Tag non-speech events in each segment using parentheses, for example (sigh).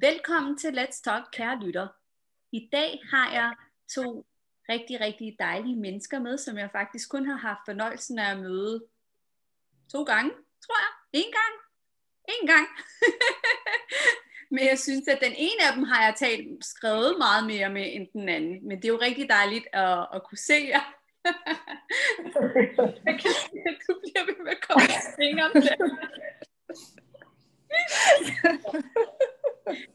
Velkommen til Let's Talk, kære lytter. I dag har jeg to rigtig, rigtig dejlige mennesker med, som jeg faktisk kun har haft fornøjelsen af at møde to gange, tror jeg. En gang. En gang. (laughs) Men jeg synes, at den ene af dem har jeg talt, skrevet meget mere med end den anden. Men det er jo rigtig dejligt at, at kunne se jer. (laughs) jeg kan se, at du bliver ved med at komme fingeren det (laughs)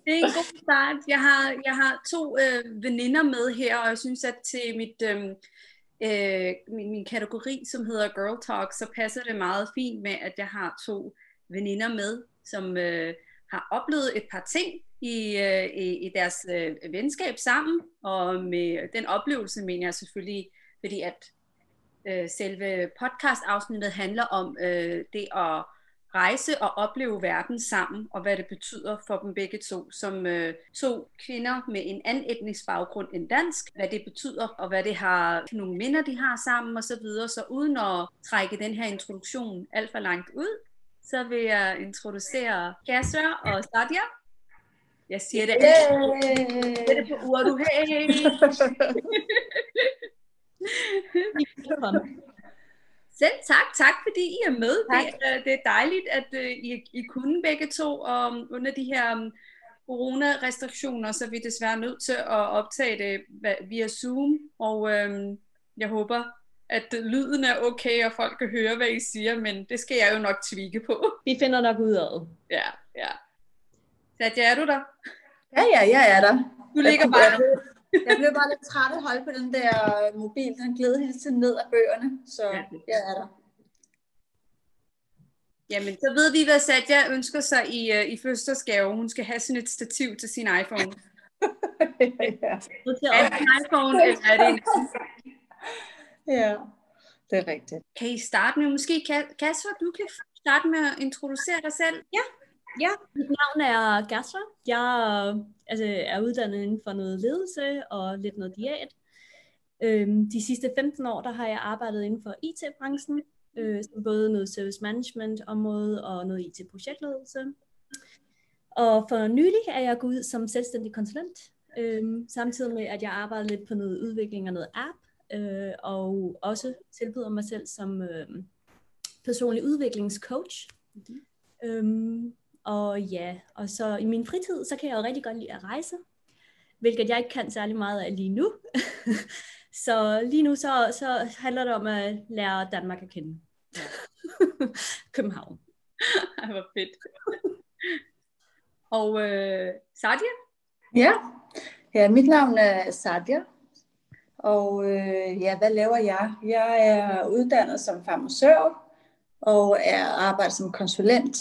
er en god start. Jeg har, jeg har to øh, veninder med her, og jeg synes, at til mit, øh, øh, min, min kategori, som hedder Girl Talk, så passer det meget fint med, at jeg har to veninder med, som øh, har oplevet et par ting i, øh, i, i deres øh, venskab sammen, og med den oplevelse mener jeg selvfølgelig, fordi at øh, selve podcast-afsnittet handler om øh, det at rejse og opleve verden sammen, og hvad det betyder for dem begge to, som øh, to kvinder med en anden etnisk baggrund end dansk, hvad det betyder, og hvad det har, nogle minder, de har sammen osv. Så, videre. så uden at trække den her introduktion alt for langt ud, så vil jeg introducere Kasra og Sadia. Jeg siger det. Hey. Det er på uret, du. Hey. (laughs) (laughs) Selv tak. Tak fordi I er med. Det, er, det er dejligt, at uh, I, I kunne begge to um, under de her um, corona-restriktioner, så er vi desværre nødt til at optage det via Zoom. Og um, jeg håber, at lyden er okay, og folk kan høre, hvad I siger, men det skal jeg jo nok tvike på. Vi finder nok ud af det. Ja, ja. Satya, er du der? Ja, ja, jeg er der. Du ligger bare... Jeg blev bare lidt træt af at holde på den der mobil. Den glæder hele tiden ned af bøgerne, så ja. jeg er der. Jamen, så ved vi, hvad Satya ønsker sig i, uh, i fødselsdagsgave. Hun skal have sådan et stativ til sin iPhone. (laughs) ja. Er det en iPhone, eller er det en... (laughs) Ja, det er rigtigt. Kan I starte med, måske Kasper, du kan starte med at introducere dig selv? Ja, Ja, mit navn er Gasser. Jeg altså, er uddannet inden for noget ledelse og lidt noget diæt. Øhm, de sidste 15 år, der har jeg arbejdet inden for IT-branchen, øh, som både noget service management område og noget IT-projektledelse. Og for nylig er jeg gået ud som selvstændig konsulent, øh, samtidig med, at jeg arbejder lidt på noget udvikling af noget app, øh, og også tilbyder mig selv som øh, personlig udviklingscoach. Mm-hmm. Øhm, og ja, og så i min fritid, så kan jeg jo rigtig godt lide at rejse, hvilket jeg ikke kan særlig meget af lige nu. (laughs) så lige nu, så, så handler det om at lære Danmark at kende. Ja. (laughs) København. Det var fedt. og øh, Sadia? Ja. ja, mit navn er Sadia. Og øh, ja, hvad laver jeg? Jeg er uddannet som farmaceut og er arbejder som konsulent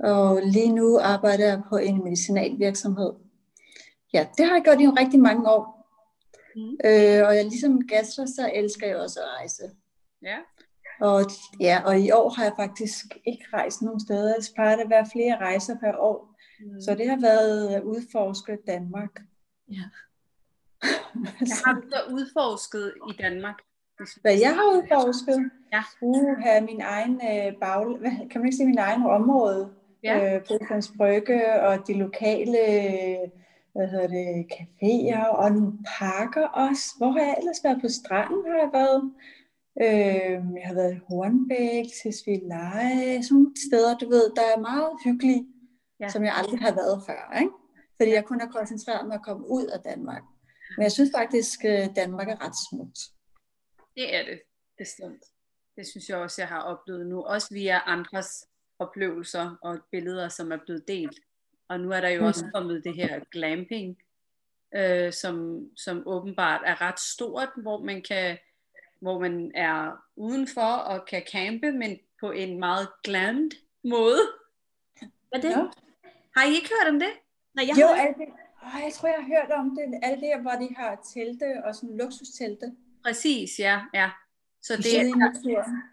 og lige nu arbejder jeg på en medicinalvirksomhed. Ja, det har jeg gjort i rigtig mange år. Mm. Øh, og jeg ligesom gastro, så elsker jeg også at rejse. Ja. Og, ja, og i år har jeg faktisk ikke rejst nogen steder. Jeg plejer at være flere rejser per år. Mm. Så det har været at udforske Danmark. Ja. (laughs) Hvad har du så udforsket i Danmark? Hvad jeg har udforsket? Ja. Uh, have min egen øh, bag, hvad, kan man ikke sige min egen område? Ja. øh, Bøflands Brygge og de lokale hvad hedder det, caféer og nogle parker også. Hvor har jeg ellers været på stranden? Har jeg været. Øh, jeg har været i Hornbæk, Tisvildeleje, sådan nogle steder, du ved, der er meget hyggelige, ja. som jeg aldrig har været før. Ikke? Fordi jeg kun har koncentreret mig at komme ud af Danmark. Men jeg synes faktisk, at øh, Danmark er ret smukt. Det er det, bestemt. Det synes jeg også, jeg har oplevet nu. Også via andres oplevelser og billeder, som er blevet delt. Og nu er der jo også mhm. kommet det her glamping, øh, som, som åbenbart er ret stort, hvor man kan hvor man er udenfor og kan campe, men på en meget glammed måde. Hvad er det? Ja. Har I ikke hørt om det? Nej, jeg jo, har... det, oh, jeg tror, jeg har hørt om det. Er det der, hvor de har telte og sådan luksustelte? Præcis, ja. ja. Så det er,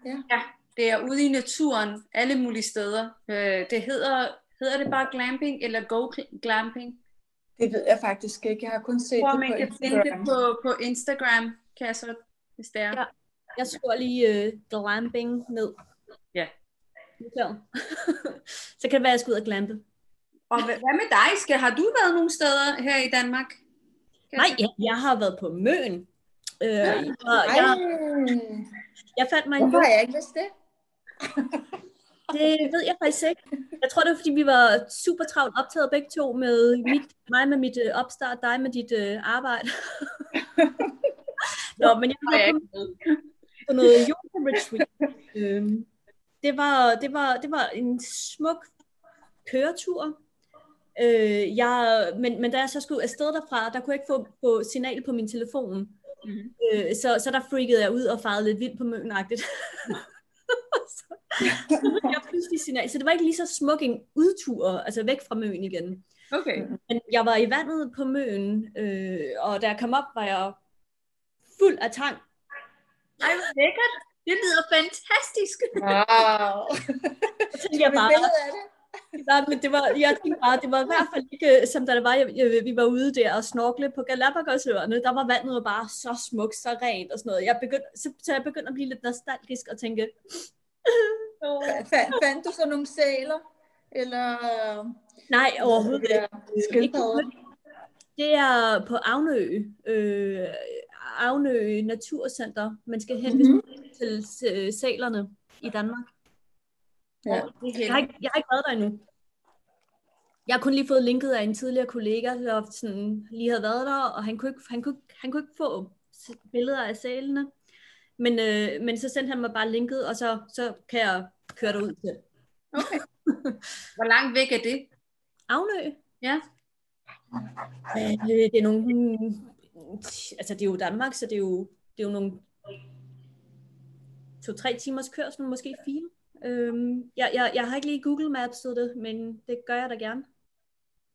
ja. ja, det er ude i naturen, alle mulige steder. Øh, det hedder, hedder det bare glamping, eller go glamping? Det ved jeg faktisk ikke. Jeg har kun set Hvor det man på kan Instagram. finde det på, på Instagram, kan jeg så, hvis det er. Ja. Jeg skriver lige uh, glamping ned. Ja. (laughs) så kan det være, at jeg skal ud og glampe. Og hvad med dig? Skal, har du været nogle steder her i Danmark? Nej, jeg, jeg har været på Møn. Øh, jeg, jeg, jeg fandt mig en Hvorfor har jeg ikke vidst det? (laughs) det ved jeg faktisk ikke. Jeg tror, det var, fordi vi var super travlt optaget begge to med mit, mig med mit uh, opstart, dig med dit uh, arbejde. (laughs) Nå, men jeg været på, på noget yoga retreat. Øhm, det, var, det, var, det var en smuk køretur. Øh, jeg, men, men da jeg så skulle afsted derfra, der kunne jeg ikke få, få signal på min telefon. Mm-hmm. Øh, så, så der freakede jeg ud og farede lidt vildt på mønagtigt. (laughs) så, (laughs) så jeg pludselig signal. Så det var ikke lige så smuk en udtur, altså væk fra møen igen. Okay. Men jeg var i vandet på møen, øh, og da jeg kom op, var jeg fuld af tang. Ej, hvor lækkert. Det lyder fantastisk. Wow. (laughs) så tænkte jeg bare, Nej, men det var, jeg tænkte bare, det var i hvert fald ikke, som da det var, jeg, jeg, vi var ude der og snorkle på Galapagosøerne, der var vandet bare så smukt, så rent og sådan noget. Jeg begyndte, så, så jeg begyndte at blive lidt nostalgisk og tænke... Fandt, fandt du så nogle sæler? Eller... Nej, overhovedet ikke. Det er på Avnø, øh, Avnø Naturcenter. Man skal hen mm-hmm. til sælerne i Danmark. Ja. Jeg, har ikke, jeg har ikke været der endnu. Jeg har kun lige fået linket af en tidligere kollega, der sådan, lige havde været der, og han kunne ikke, han kunne, han kunne ikke få billeder af sælene. Men, øh, men så sendte han mig bare linket, og så, så kan jeg køre derud til. Okay. (laughs) Hvor langt væk er det? Avnø. Ja. Øh, det er nogle... Altså, det er jo Danmark, så det er jo, det er jo nogle to-tre timers kørsel, måske fire. Øhm, jeg, jeg, jeg har ikke lige Google Maps det, men det gør jeg da gerne.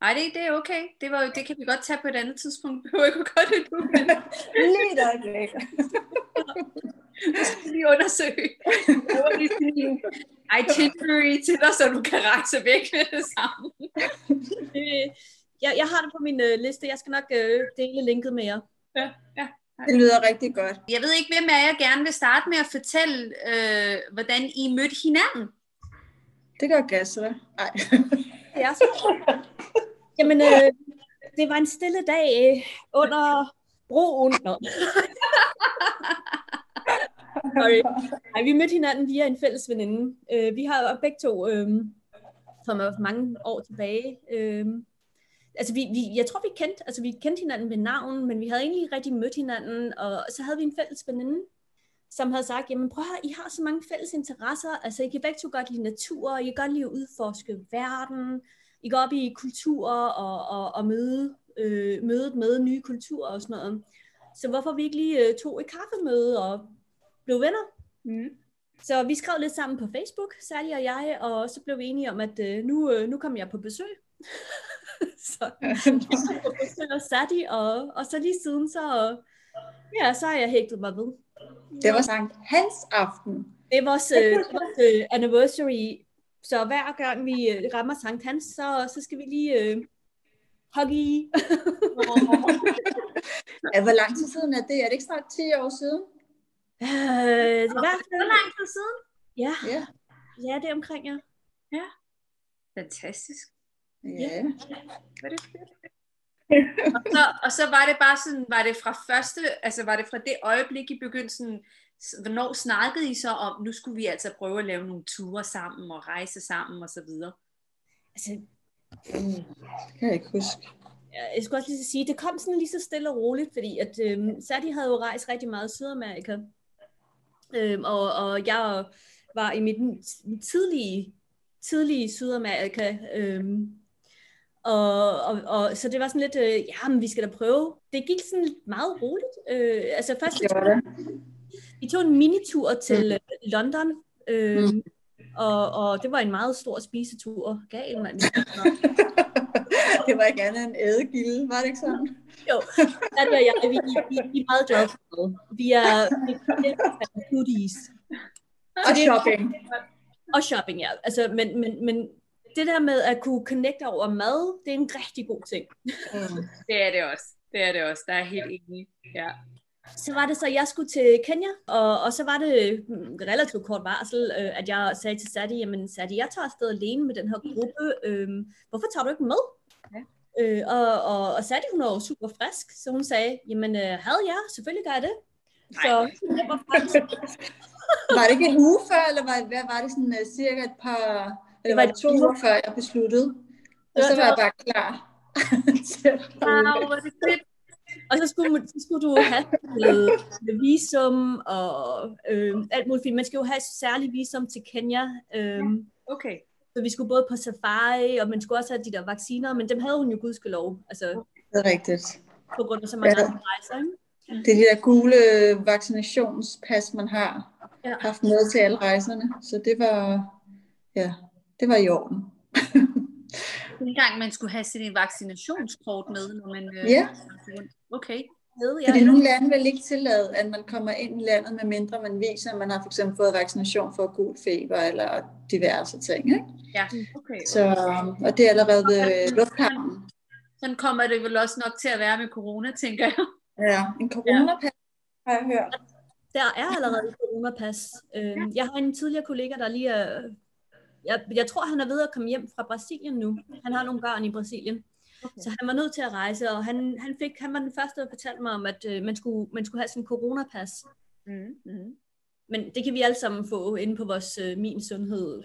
Nej, det, det er okay. Det, var, det kan vi godt tage på et andet tidspunkt. Vi behøver ikke at gøre det nu. Men... lige et øjeblik. Det skal lige undersøge. itinerary til dig, så du kan rejse væk med det samme. jeg, jeg har det på min uh, liste. Jeg skal nok uh, dele linket med jer. Ja, ja. Det lyder rigtig godt. Jeg ved ikke, hvem af jer gerne vil starte med at fortælle, øh, hvordan I mødte hinanden. Det gør Gasser. Nej. Ja, så. Jamen, øh, det var en stille dag øh, under broen. Nå. (laughs) Sorry. Ej, vi mødte hinanden via en fælles veninde. Øh, vi har begge to, øh, for mange år tilbage, øh, altså vi, vi, jeg tror vi kendte, altså vi kendte hinanden ved navn, men vi havde egentlig rigtig mødt hinanden, og så havde vi en fælles veninde, som havde sagt, jamen prøv at høre, I har så mange fælles interesser, altså I kan begge to godt lide natur, I kan godt lide at udforske verden, I går op i kultur og, og, og møde, øh, mødet med nye kulturer og sådan noget. Så hvorfor vi ikke lige øh, tog et kaffemøde og blev venner? Mm. Så vi skrev lidt sammen på Facebook, Sally og jeg, og så blev vi enige om, at øh, nu, øh, nu kom jeg på besøg. (laughs) så (laughs) jeg Sadi, og, og så lige siden, så, ja, så har jeg hægtet mig ved. Det var Sankt Hans aften. Det er vores, uh, vores uh, anniversary, så hver gang vi uh, rammer Sankt Hans, så, så skal vi lige uh, hugge i. (laughs) ja, hvor lang tid siden er det? Er det ikke snart 10 år siden? Uh, det er hvert Hvor lang tid siden? Ja. ja. Ja, det er omkring, ja. Ja. Fantastisk. Ja. Var det (laughs) og, så, og så var det bare sådan, var det fra første, altså var det fra det øjeblik, I begyndte sådan, hvornår snakkede I så om, nu skulle vi altså prøve at lave nogle ture sammen, og rejse sammen, og så videre? Altså, mm, det kan jeg ikke huske. Jeg skulle også lige sige, det kom sådan lige så stille og roligt, fordi at øhm, Sadi havde jo rejst rigtig meget i Sydamerika, øhm, og, og jeg var i mit, tidlige, tidlige Sydamerika, øhm, og, og, og så det var sådan lidt, øh, ja, men vi skal da prøve. Det gik sådan meget roligt. Øh, altså først det det. Vi tog en minitur til mm. Øh, London, øh, mm. og, og det var en meget stor spisetur. Gal, mand. (laughs) det var ikke andet end ædegilde, var det ikke sådan? (laughs) Jo, det er jeg. Vi, vi, vi er meget glade for det. Vi er, vi er foodies. Og shopping. Og shopping, ja. Altså, men, men, men det der med at kunne connecte over mad, det er en rigtig god ting. Mm. Det er det også. Det er det også. Der er helt enig. Ja. Så var det så, at jeg skulle til Kenya, og, og så var det mm, relativt kort varsel, øh, at jeg sagde til Sadie, jamen Sadie, jeg tager afsted alene med den her gruppe, øh, hvorfor tager du ikke med? Ja. Øh, og, og, og Sadie, hun var jo super frisk, så hun sagde, jamen øh, havde jeg, selvfølgelig gør jeg det. Så det var faktisk... var det ikke en uge før, eller var, hvad var det sådan uh, cirka et par, eller var det to uger før, jeg besluttede? Og så var jeg bare klar. (laughs) wow, hvor det fedt. Og så skulle, så skulle du have med, med visum og øh, alt muligt. Man skal jo have særlig visum til Kenya. Øh, okay. Så vi skulle både på safari, og man skulle også have de der vacciner, men dem havde hun jo gudskelov. Altså, det er rigtigt. På grund af så mange ja. andre rejser, ikke? Det er de der gule vaccinationspas, man har ja. haft med til alle rejserne. Så det var, ja, det var i orden. (laughs) En gang man skulle have sin vaccinationskort med, når man... Øh, ja. Okay. Ja. Fordi nogle lande vil ikke tillade, at man kommer ind i landet, med mindre man viser, at man har for eksempel fået vaccination for gul feber eller diverse ting. Ikke? Ja, okay. Så, og det er allerede ved lufthavnen. Sådan kommer det vel også nok til at være med corona, tænker jeg. Ja, en coronapas ja. har jeg hørt. Der er allerede et coronapas. Øhm, jeg har en tidligere kollega, der lige er... Jeg, jeg tror, han er ved at komme hjem fra Brasilien nu. Han har nogle børn i Brasilien. Okay. Så han var nødt til at rejse, og han, han, fik, han var den første, der fortalte mig om, at øh, man, skulle, man skulle have sådan en coronapas. Mm, mm. Men det kan vi alle sammen få inde på vores øh, Min Sundhed.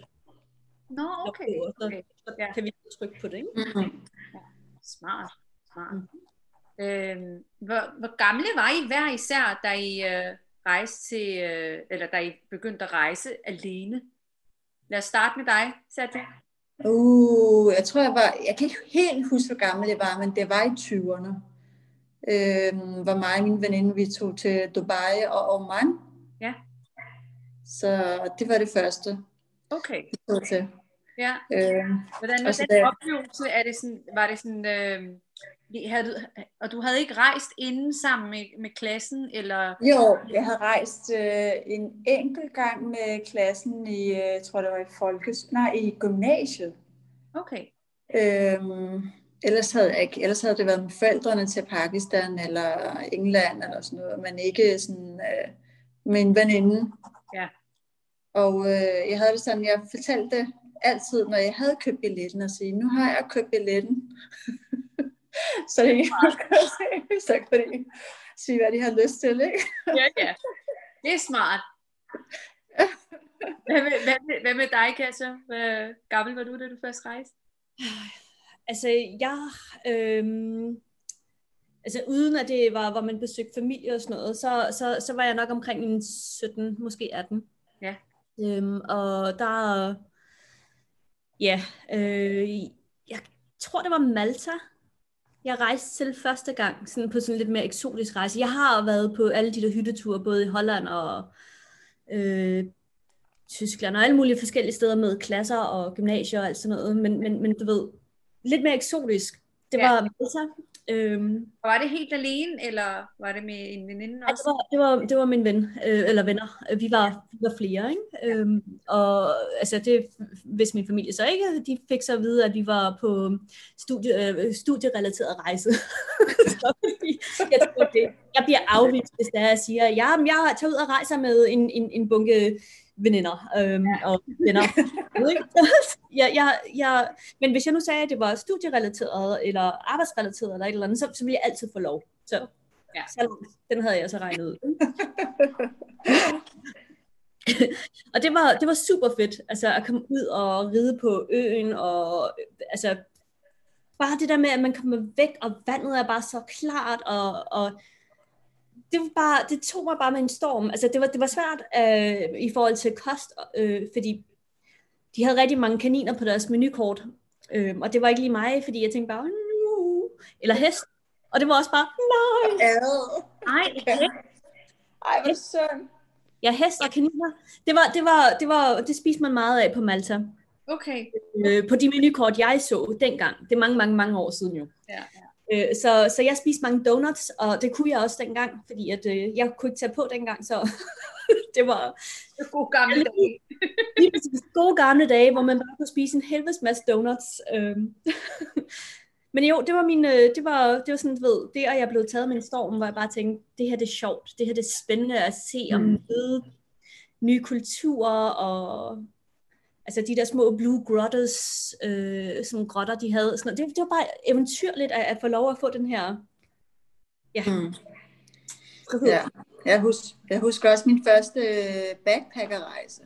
Nå, okay. Så, okay. så ja. kan vi trykke på det, ikke? Mm-hmm. Ja. Smart. Smart. Mm. Øhm, hvor, hvor gamle var I hver især, da I øh, rejste til, øh, eller da I begyndte at rejse alene? Lad os starte med dig, Satya. Uh, jeg tror, jeg var, jeg kan ikke helt huske, hvor gammel jeg var, men det var i 20'erne. Øhm, var mig og min veninde, vi tog til Dubai og Oman. Ja. Så det var det første. Okay. Vi tog til. Ja. Øhm, Hvordan var den oplevelse? Er det sådan, var det sådan, øh, havde du, og du havde ikke rejst inden sammen med, med klassen? eller? Jo, jeg havde rejst øh, en enkelt gang med klassen i, øh, jeg tror det var i folkes, nej, i gymnasiet. Okay. Øhm, ellers, havde jeg ikke, ellers havde det været med forældrene til Pakistan eller England eller sådan noget, men ikke sådan øh, med en veninde. Ja. Og øh, jeg havde det sådan, jeg fortalte altid, når jeg havde købt billetten, og sige, nu har jeg købt billetten. (laughs) så det er så kan de sige, hvad de har lyst til, ikke? ja, ja. Det er smart. Hvad med, hvad, med, hvad med dig, Kasha? Hvor gammel var du, da du først rejste? Altså, jeg... Øhm, altså, uden at det var, hvor man besøgte familie og sådan noget, så, så, så var jeg nok omkring en 17, måske 18. Ja. Øhm, og der... Ja, øh, jeg tror, det var Malta, jeg rejste til første gang, sådan på sådan en lidt mere eksotisk rejse. Jeg har været på alle de der hytteture, både i Holland og øh, Tyskland, og alle mulige forskellige steder med klasser og gymnasier og alt sådan noget, men, men, men du ved, lidt mere eksotisk. Det var ja. Malta, Øhm, var det helt alene, eller var det med en veninde også? Ja, det, var, det, var, det var min ven, øh, eller venner. Vi var, vi var flere, ikke? Øhm, og altså det, hvis min familie så ikke, de fik så at vide, at vi var på studie, øh, studierelateret rejse. (laughs) så, jeg, tror, det, jeg bliver afvist, hvis der jeg siger, ja, jeg tager ud og rejser med en, en, en bunke veninder øhm, ja. og venner. jeg, jeg, jeg, men hvis jeg nu sagde, at det var studierelateret, eller arbejdsrelateret, eller et eller andet, så, så ville jeg altid få lov. Så, ja. så den havde jeg så regnet ud. (laughs) og det var, det var super fedt, altså at komme ud og ride på øen, og altså bare det der med, at man kommer væk, og vandet er bare så klart, og, og det, var bare, det tog mig bare med en storm. Altså, det var, det var svært øh, i forhold til kost, øh, fordi de havde rigtig mange kaniner på deres menukort. Øh, og det var ikke lige mig, fordi jeg tænkte bare, uh, eller hest. Og det var også bare, nej. Nej, (laughs) Ej, hvor synd. Ja, hest og kaniner. Det, var, det, var, det, var, det spiste man meget af på Malta. Okay. Øh, på de menukort, jeg så dengang. Det er mange, mange, mange år siden jo. Ja, ja. Øh, så, så jeg spiste mange donuts, og det kunne jeg også dengang, fordi at, øh, jeg kunne ikke tage på dengang, så (laughs) det var... Det gode gamle dage. Lige præcis, gode gamle dage, hvor man bare kunne spise en helvedes masse donuts. Øh. (laughs) Men jo, det var min, øh, det var, det var sådan, du ved, det, og jeg blev taget med en storm, hvor jeg bare tænkte, det her det er sjovt, det her det er spændende at se og mm. møde nye kulturer, og altså de der små blue grotters, øh, sådan grotter, de havde, sådan, det, det var bare eventyrligt at, at få lov at få den her, ja, mm. Ja, jeg husker, jeg husker også min første øh, backpackerrejse.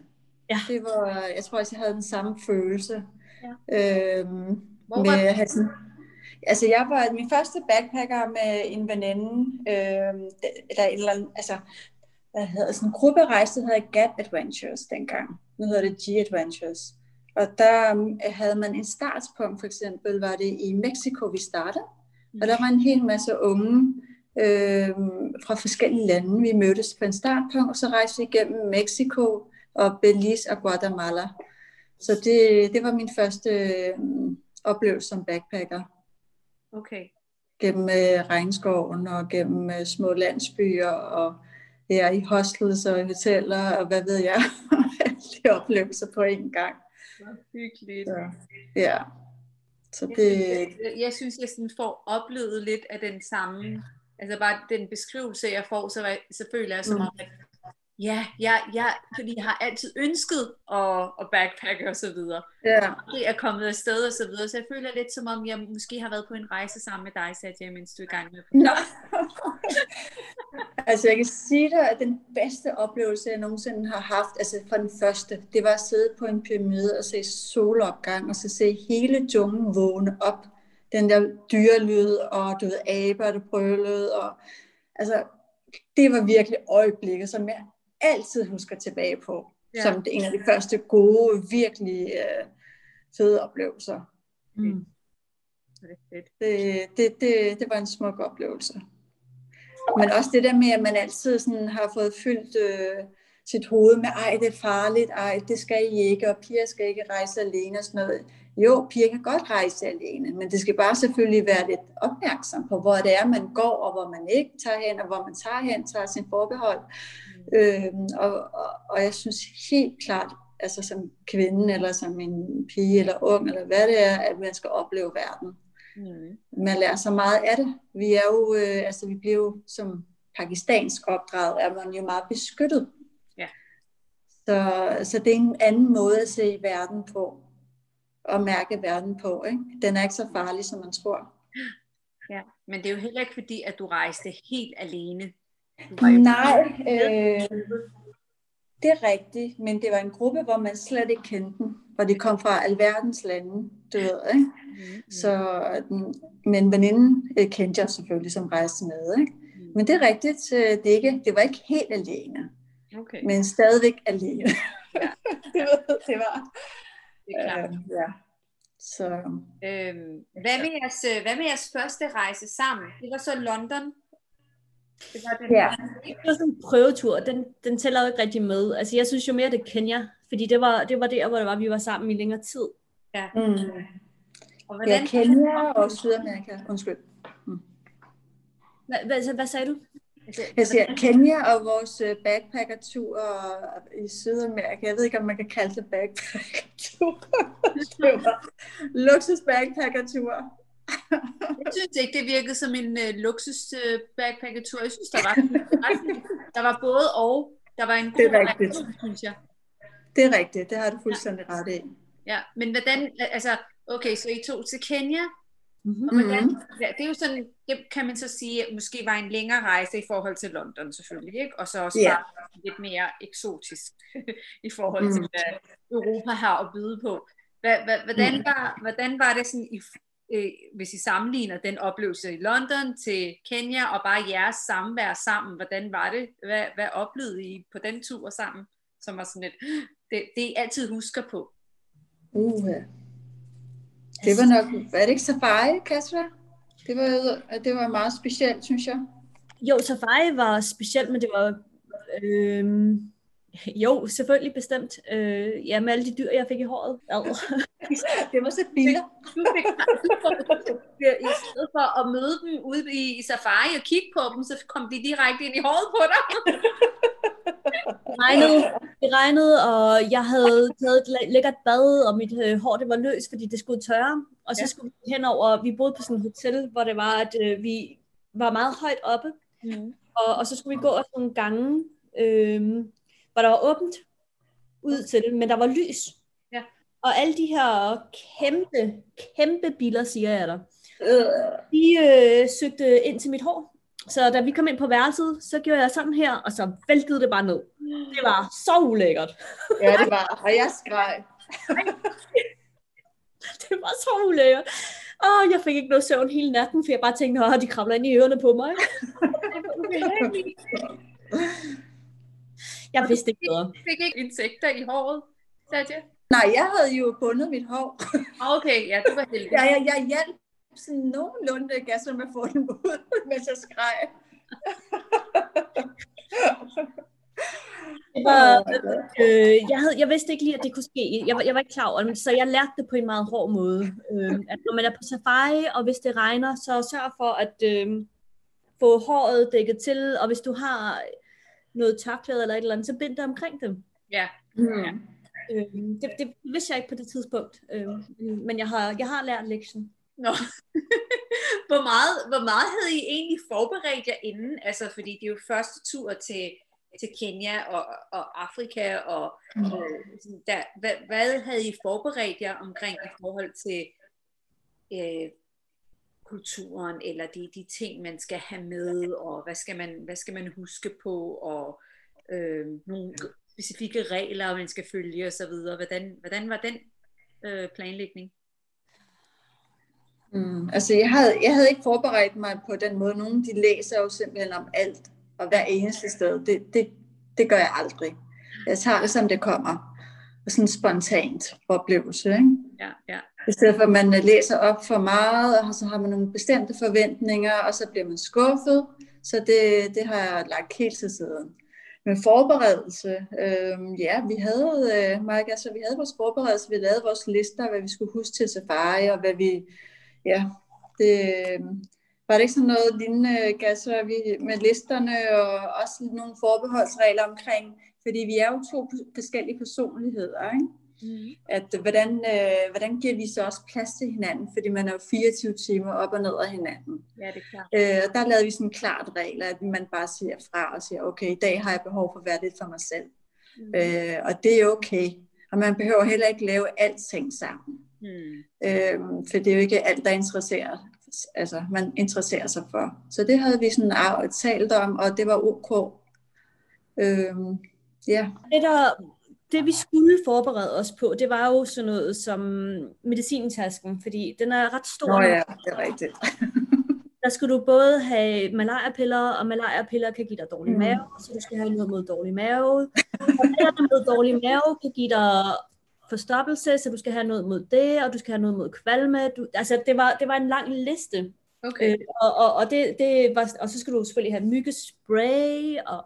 Ja. Det var, jeg tror også, jeg havde den samme følelse. Ja. Øhm, Hvor var med, sådan, altså jeg var min første backpacker med en veninde, øh, eller, eller altså, hvad hedder sådan en grupperejse, der hedder GAT Adventures dengang. Nu hedder det G-Adventures. Og der um, havde man en startspunkt, for eksempel var det i Mexico, vi startede. Og der var en hel masse unge øh, fra forskellige lande. Vi mødtes på en startpunkt, og så rejste vi igennem Mexico og Belize og Guatemala. Så det, det var min første øh, oplevelse som backpacker. Okay. Gennem øh, regnskoven og gennem øh, små landsbyer og ja, i hostels og hoteller og hvad ved jeg. (laughs) Alle oplevelser på en gang. Hyggeligt. Så, ja. Så det... Jeg, synes, jeg synes, jeg sådan får oplevet lidt af den samme Altså bare den beskrivelse, jeg får, så, så føler jeg som mm. om, at ja, ja, ja, fordi jeg har altid ønsket at, at backpacke og så videre. Ja. Det er kommet afsted og så videre, så jeg føler lidt som om, jeg måske har været på en rejse sammen med dig, Satya, mens du er i gang med (laughs) altså jeg kan sige dig, at den bedste oplevelse, jeg nogensinde har haft, altså fra den første, det var at sidde på en pyramide og se solopgang, og så se hele junglen vågne op den der dyrelyd, og du ved, aber, der brølede, og altså, det var virkelig øjeblikket, som jeg altid husker tilbage på, ja. som en af de første gode, virkelig øh, fede oplevelser. Mm. Det, det, det, det var en smuk oplevelse. Men også det der med, at man altid sådan har fået fyldt øh, sit hoved med, ej, det er farligt, ej, det skal I ikke, og piger skal ikke rejse alene og sådan noget. Jo, piger kan godt rejse alene, men det skal bare selvfølgelig være lidt opmærksom på, hvor det er, man går, og hvor man ikke tager hen, og hvor man tager hen, tager sin forbehold. Øhm, og, og, og jeg synes helt klart, altså som kvinde, eller som en pige, eller ung, eller hvad det er, at man skal opleve verden. Mm. Man lærer så meget af det. Vi er jo, øh, altså vi bliver jo som pakistansk opdraget, er man jo meget beskyttet. Ja. Så, så det er en anden måde at se verden på at mærke verden på. Ikke? Den er ikke så farlig, som man tror. Ja, men det er jo heller ikke fordi, at du rejste helt alene. Nej, øh, det er rigtigt, men det var en gruppe, hvor man slet ikke kendte dem, hvor de kom fra alverdens lande, du ved, ikke? Mm-hmm. Så, men veninden øh, kendte jeg selvfølgelig, som rejste med, ikke? Mm. Men det er rigtigt, øh, det, ikke, det var ikke helt alene, okay. men stadigvæk alene. Ja. (laughs) det, var, det var det er klart. Øh, ja. Så. Øhm, hvad, med jeres, hvad med jeres første rejse sammen? Det var så London. Det var, den ja. det var sådan en prøvetur. Den, den tæller jo ikke rigtig med. Altså, jeg synes jo mere, det Kenya. Fordi det var, det var der, hvor det var, vi var sammen i længere tid. Ja. Mm. Og hvordan... Ja, Kenya og Sydamerika. Undskyld. Mm. Hvad, hvad, hvad sagde du? Jeg siger Kenya og vores øh, backpackertur i Sydamerika. Jeg ved ikke, om man kan kalde det backpackertur. (laughs) luksus backpackertur. Jeg synes ikke, det virkede som en uh, luksus uh, backpackertur. Jeg synes, der var, (laughs) der var både og. Der var en god det er rigtigt. synes jeg. Det er rigtigt. Det har du fuldstændig ret i. Ja, men hvordan, altså, okay, så I tog til Kenya, Mm-hmm. Og hvordan, det er jo sådan, det kan man så sige, at måske var en længere rejse i forhold til London selvfølgelig, ikke? og så også yeah. lidt mere eksotisk (laughs) i forhold til, mm. hvad Europa har at byde på. Hvordan mm. var, hvordan var det sådan, i, øh, hvis I sammenligner den oplevelse i London til Kenya, og bare jeres samvær sammen, hvordan var det? Hvad, hvad oplevede I på den tur sammen, som var sådan et, (gasps) det, det I altid husker på? Uh, det var nok, var det ikke safari, Kasper? Det var, det var meget specielt, synes jeg. Jo, safari var specielt, men det var... Øh, jo, selvfølgelig bestemt. Øh, ja, med alle de dyr, jeg fik i håret. det var så biler. I stedet for at møde dem ude i, safari og kigge på dem, så kom de direkte ind i håret på dig. Nej, nu, det regnede, og jeg havde taget et lækkert bad, og mit øh, hår det var løst, fordi det skulle tørre. Og så ja. skulle vi henover, vi boede på sådan et hotel, hvor det var, at øh, vi var meget højt oppe. Mm. Og, og så skulle vi gå af nogle gange, øh, hvor der var åbent ud til det, men der var lys. Ja. Og alle de her kæmpe, kæmpe biler, siger jeg der, øh. de øh, søgte ind til mit hår. Så da vi kom ind på værelset, så gjorde jeg sådan her, og så væltede det bare ned. Det var så ulækkert. Ja, det var. Og jeg skreg. (laughs) det var så ulækkert. Åh, jeg fik ikke noget søvn hele natten, for jeg bare tænkte, at de kravler ind i ørerne på mig. (laughs) (laughs) jeg vidste ikke bedre. Fik ikke insekter i håret, Satya? Nej, jeg havde jo bundet mit hår. Okay, ja, du var heldig. Ja, jeg, jeg hjalp sådan nogenlunde gasser med at få dem ud, (laughs) mens jeg skreg. (laughs) Var, øh, jeg, havde, jeg vidste ikke lige, at det kunne ske. Jeg var, jeg var ikke klar over det, så jeg lærte det på en meget hård måde. Øh, at når man er på safari, og hvis det regner, så sørg for at øh, få håret dækket til, og hvis du har noget tørklæde eller et eller andet, så bind det omkring dem. Ja. Mm. ja. Øh, det, det vidste jeg ikke på det tidspunkt, øh, men jeg har, jeg har lært lektionen. Nå. (laughs) hvor, meget, hvor meget havde I egentlig forberedt jer inden? Altså, fordi det er jo første tur til, til Kenya og, og Afrika, og mm. øh, der, hvad, hvad havde I forberedt jer omkring i forhold til øh, kulturen, eller de, de ting, man skal have med, og hvad skal man, hvad skal man huske på, og øh, nogle specifikke regler, man skal følge osv. Hvordan, hvordan var den øh, planlægning? Mm, altså jeg havde, jeg havde ikke forberedt mig på den måde. Nogle de læser jo simpelthen om alt, og hver eneste sted. Det, det, det gør jeg aldrig. Jeg tager det, som det kommer. Og sådan en spontant oplevelse. Ikke? Ja, ja. I stedet for, at man øh, læser op for meget, og så har man nogle bestemte forventninger, og så bliver man skuffet. Så det, det har jeg lagt helt til siden. Men forberedelse, øh, ja, vi havde, øh, Mark, altså, vi havde vores forberedelse, vi lavede vores lister, hvad vi skulle huske til safari, og hvad vi, ja, det, øhm, var det ikke sådan noget lignende, Gasser, vi, med listerne og også nogle forbeholdsregler omkring, fordi vi er jo to forskellige personligheder, ikke? Mm. At hvordan, øh, hvordan giver vi så også plads til hinanden, fordi man er jo 24 timer op og ned af hinanden. Ja, det er klart. Øh, der lavede vi sådan klart regler, at man bare siger fra og siger, okay, i dag har jeg behov for at være lidt for mig selv. Mm. Øh, og det er okay. Og man behøver heller ikke lave alting sammen. Mm. Øh, for det er jo ikke alt, der interesserer, altså, man interesserer sig for. Så det havde vi sådan talt om, og det var ok. Øh, ja. Det, der, det vi skulle forberede os på, det var jo sådan noget som medicintasken, fordi den er ret stor. Nå ja, det er rigtigt. (laughs) der skal du både have malariapiller, og malariapiller kan give dig dårlig mm. mave, så du skal have noget mod dårlig mave. Og det mod dårlig mave kan give dig forstoppelse, så du skal have noget mod det, og du skal have noget mod kvalme. Du, altså, det var, det var en lang liste. Okay. Øh, og, og, og, det, det var, og så skal du selvfølgelig have myggespray, og,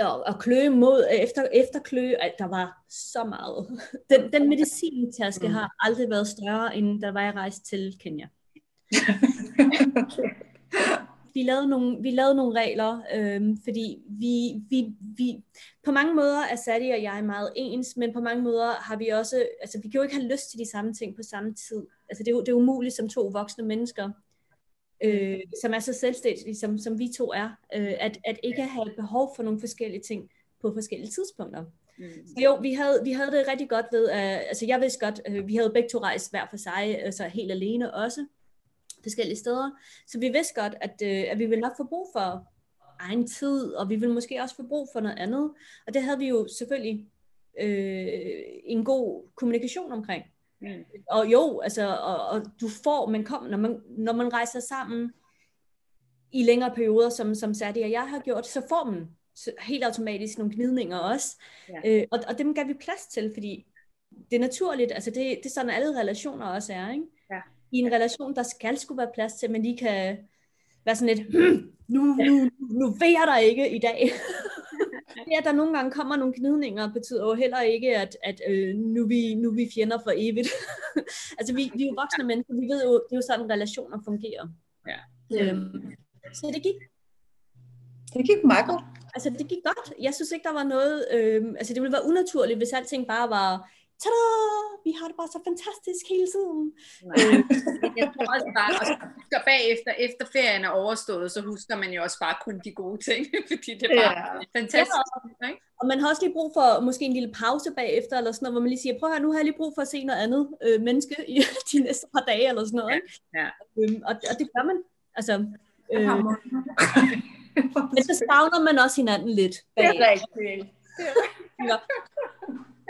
og, og klø mod, efter, efter klø, at der var så meget. (laughs) Den, den medicintaske mm. har aldrig været større, end da jeg rejste til Kenya. (laughs) vi lavede nogle, vi lavede nogle regler, øhm, fordi vi, vi, vi, på mange måder er Sadie og jeg meget ens, men på mange måder har vi også, altså vi kan jo ikke have lyst til de samme ting på samme tid. Altså det er, det er umuligt som to voksne mennesker, øh, som er så selvstændige, som, som vi to er, øh, at, at ikke have behov for nogle forskellige ting på forskellige tidspunkter. Mm. Så jo, vi havde, vi havde det rigtig godt ved, uh, altså jeg vidste godt, uh, vi havde begge to rejst hver for sig, altså helt alene også, forskellige steder. Så vi vidste godt, at, øh, at vi ville nok få brug for egen tid, og vi ville måske også få brug for noget andet. Og det havde vi jo selvfølgelig øh, en god kommunikation omkring. Mm. Og jo, altså, og, og du får, man kom, når man, når man rejser sammen i længere perioder, som, som Sadie og jeg har gjort, så får man helt automatisk nogle gnidninger også. Ja. Øh, og, og dem gav vi plads til, fordi det er naturligt, altså det, det er sådan alle relationer også er, ikke? i en relation, der skal skulle være plads til, men lige kan være sådan lidt, hm, nu, nu, nu ved jeg dig ikke i dag. (laughs) det, at der nogle gange kommer nogle gnidninger, betyder jo heller ikke, at, at øh, nu, vi, nu vi fjender for evigt. (laughs) altså, vi, vi er jo voksne mennesker, vi ved jo, det er jo sådan, relationer fungerer. Ja. Øhm, så det gik. Det gik meget godt. Altså, det gik godt. Jeg synes ikke, der var noget... Øh, altså, det ville være unaturligt, hvis alting bare var... Tada! Vi har det bare så fantastisk hele tiden. Nej. Jeg tror også bare, og så bagefter, efter ferien er overstået, så husker man jo også bare kun de gode ting, (laughs) fordi det er bare ja. fantastisk. Ja, ikke? Og man har også lige brug for måske en lille pause bagefter, eller sådan noget, hvor man lige siger, prøv her, nu har jeg lige brug for at se noget andet øh, menneske i (laughs) de næste par dage, eller sådan noget. Ikke? Ja. Øhm, og, og det gør man. Altså, øh, men så savner man også hinanden lidt. Bagefter. Det er rigtigt. Ja.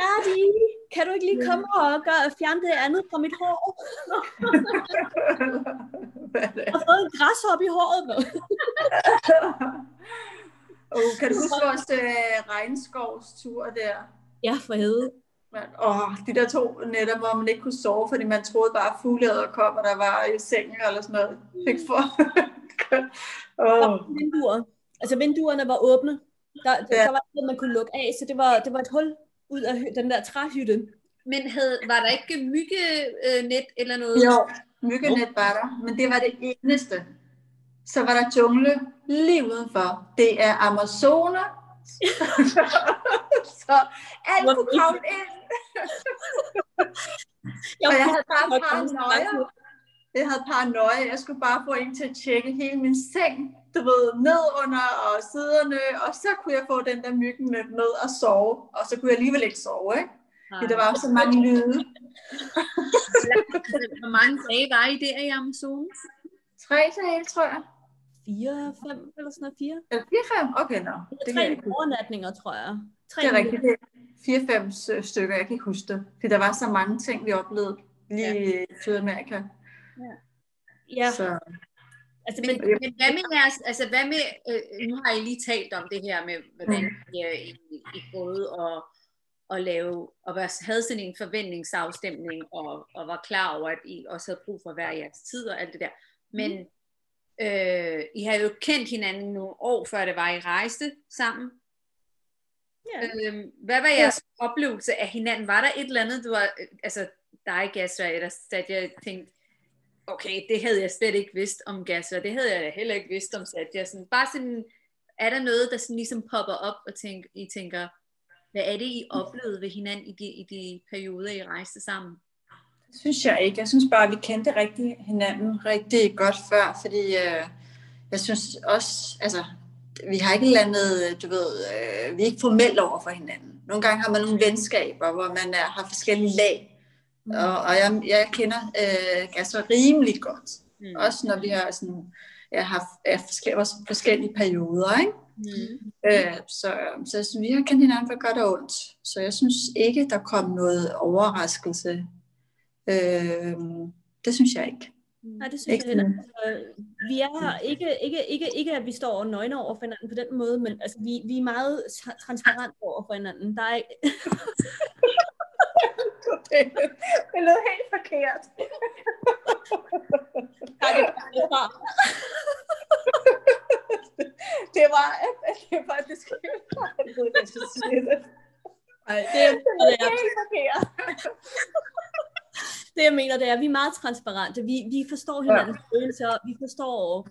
Daddy, kan du ikke lige komme og gøre, fjerne det andet fra mit hår? jeg har fået en græshop i håret. oh, (laughs) kan du huske vores uh, regnskovstur der? Ja, for helvede. Åh, de der to nætter, hvor man ikke kunne sove, fordi man troede bare, at fugleæder kom, og der var i sengen eller sådan noget. Fik for. oh. (laughs) vinduer. Altså vinduerne var åbne. Der, der, ja. der var noget, man kunne lukke af, så det var, det var et hul ud af den der træhytte. Men havde, var der ikke myggenet eller noget? Jo, myggenet var der, men det var det eneste. Så var der jungle lige udenfor. Det er Amazoner. (laughs) så alt kunne komme ind. (laughs) og jeg havde bare paranoia. Jeg havde paranoia. Jeg skulle bare få en til at tjekke hele min seng du ved, ned under og siderne, og så kunne jeg få den der myggen ned og sove, og så kunne jeg alligevel ikke sove, ikke? Fordi der var så mange lyde. (laughs) Hvor mange dage var I der i Amazonas? Tre dage, tror jeg. Fire, fem eller sådan noget, fire? Eller fire, fem? Okay, nå. No. Det tre overnatninger, tror jeg. Tre det er rigtigt. Det er fire, fem stykker, jeg kan ikke huske det. Fordi der var så mange ting, vi oplevede lige ja. i Sydamerika. Ja. ja. Så. Altså, men, men hvad med jeres, altså hvad med, øh, nu har I lige talt om det her med, hvordan mm. I, I, I prøvede at, at lave, og havde sådan en forventningsafstemning, og, og var klar over, at I også havde brug for hver jeres tid og alt det der. Men mm. øh, I har jo kendt hinanden nogle år, før det var, I rejste sammen. Yeah. Øh, hvad var jeres yeah. oplevelse af hinanden? Var der et eller andet, du var, altså dig, der satte jeg tænkte, okay, det havde jeg slet ikke vidst om gas, og det havde jeg heller ikke vidst om Satya. Sådan, bare sådan, er der noget, der sådan ligesom popper op, og tænk, I tænker, hvad er det, I oplevede ved hinanden i de, i de perioder, I rejste sammen? Det synes jeg ikke. Jeg synes bare, at vi kendte rigtig hinanden rigtig godt før, fordi øh, jeg synes også, altså, vi har ikke landet, du ved, øh, vi er ikke formelt over for hinanden. Nogle gange har man nogle venskaber, hvor man er, har forskellige lag. Mm. Og, og jeg, jeg kender øh, Gasser rimelig godt. Mm. Også når vi har sådan, jeg har ja, forskellige, forskellige perioder. Ikke? Mm. Øh, så, så så vi har kendt hinanden for godt og ondt. Så jeg synes ikke, der kom noget overraskelse. Øh, det synes jeg ikke. Nej, det synes ikke. jeg heller. Altså, vi er ikke, ikke, ikke, ikke, at vi står nøgne over for hinanden på den måde, men altså, vi, vi er meget transparente over for hinanden. Der er ikke... (laughs) det, det lød helt forkert. Nej, det, det var det var, det var, det skal jeg ved ikke, sige det. Nej, det, det er helt forkert. det jeg mener, det er, at vi er meget transparente. Vi, vi forstår hinandens ja. følelser. Vi forstår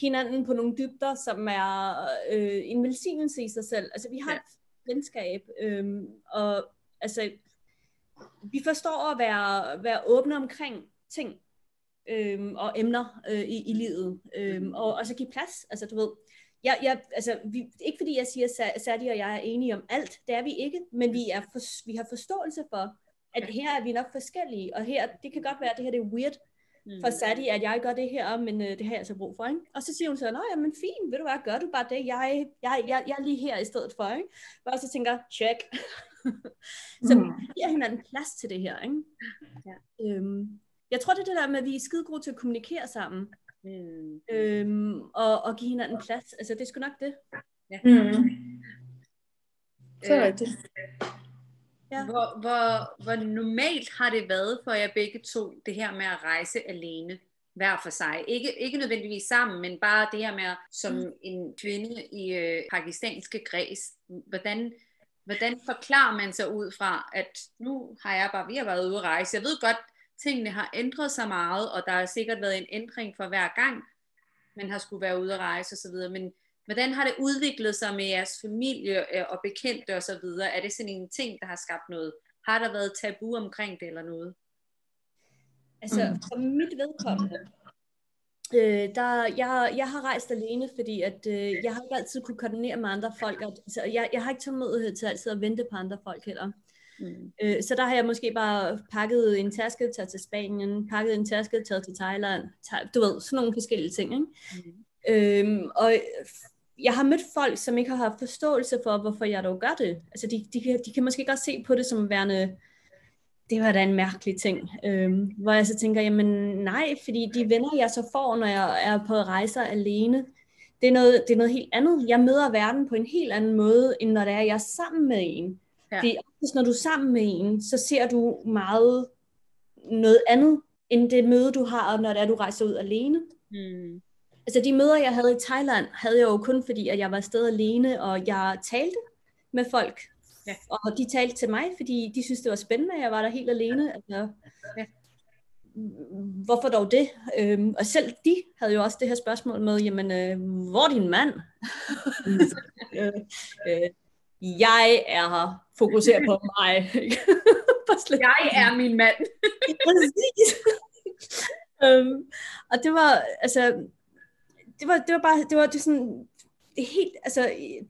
hinanden på nogle dybder, som er øh, en velsignelse i sig selv. Altså, vi har ja. et venskab, øh, og altså, vi forstår at være, være åbne omkring ting øhm, og emner øh, i, i livet, øhm, og, og så give plads. Altså, du ved, jeg, jeg, altså, vi, ikke fordi jeg siger, at Sadie og jeg er enige om alt, det er vi ikke, men vi, er for, vi har forståelse for, at her er vi nok forskellige, og her, det kan godt være, at det her det er weird mm. for Sadie, at jeg gør det her, men øh, det har jeg altså brug for, ikke? Og så siger hun så, nå ja, men fint, ved du hvad, gør du bare det, jeg, jeg, jeg, jeg er lige her i stedet for, ikke? Og så tænker, check. (laughs) så mm. vi giver hinanden plads til det her. Ikke? Ja. Øhm, jeg tror, det er det der med, at vi er skide gode til at kommunikere sammen. Mm. Øhm, og, og give hinanden plads. Altså, det er sgu nok det. Ja. Mm. Så er det. Ja. Hvor, hvor, hvor normalt har det været for jer begge to, det her med at rejse alene, hver for sig? Ikke, ikke nødvendigvis sammen, men bare det her med, som mm. en kvinde i øh, pakistanske græs, hvordan hvordan forklarer man sig ud fra, at nu har jeg bare, vi har været ude at rejse. Jeg ved godt, tingene har ændret sig meget, og der har sikkert været en ændring for hver gang, man har skulle være ude at rejse osv., men Hvordan har det udviklet sig med jeres familie øh, og bekendte og så videre? Er det sådan en ting, der har skabt noget? Har der været tabu omkring det eller noget? Altså, for mit vedkommende, øh, der, jeg, jeg har rejst alene, fordi at, øh, jeg har ikke altid kunne koordinere med andre folk. Og, så jeg, jeg har ikke tålmodighed til altid at vente på andre folk heller. Mm. Øh, så der har jeg måske bare pakket en taske, taget til Spanien, pakket en taske, taget til Thailand, taget, du ved, sådan nogle forskellige ting. Ikke? Mm. Øhm, og jeg har mødt folk, som ikke har haft forståelse for, hvorfor jeg dog gør det. Altså, de, de, de kan måske godt se på det som værende, det var da en mærkelig ting. Øhm, hvor jeg så tænker, jamen nej, fordi de venner, jeg så får, når jeg er på rejser alene, det er, noget, det er noget helt andet. Jeg møder verden på en helt anden måde, end når det er, jeg er sammen med en. Ja. Fordi når du er sammen med en, så ser du meget noget andet, end det møde, du har, når det er, du rejser ud alene. Mm. Altså de møder, jeg havde i Thailand, havde jeg jo kun fordi, at jeg var afsted alene, og jeg talte med folk. Ja. Og de talte til mig, fordi de synes det var spændende, jeg var der helt alene. Altså, ja. Hvorfor dog det? Øhm, og selv de havde jo også det her spørgsmål med, jamen, øh, hvor er din mand? (laughs) øh, øh, jeg er her, fokuser på mig. (laughs) jeg er min mand. Præcis. um, og det var, altså, det var, det var bare, det var det sådan, det er helt, altså,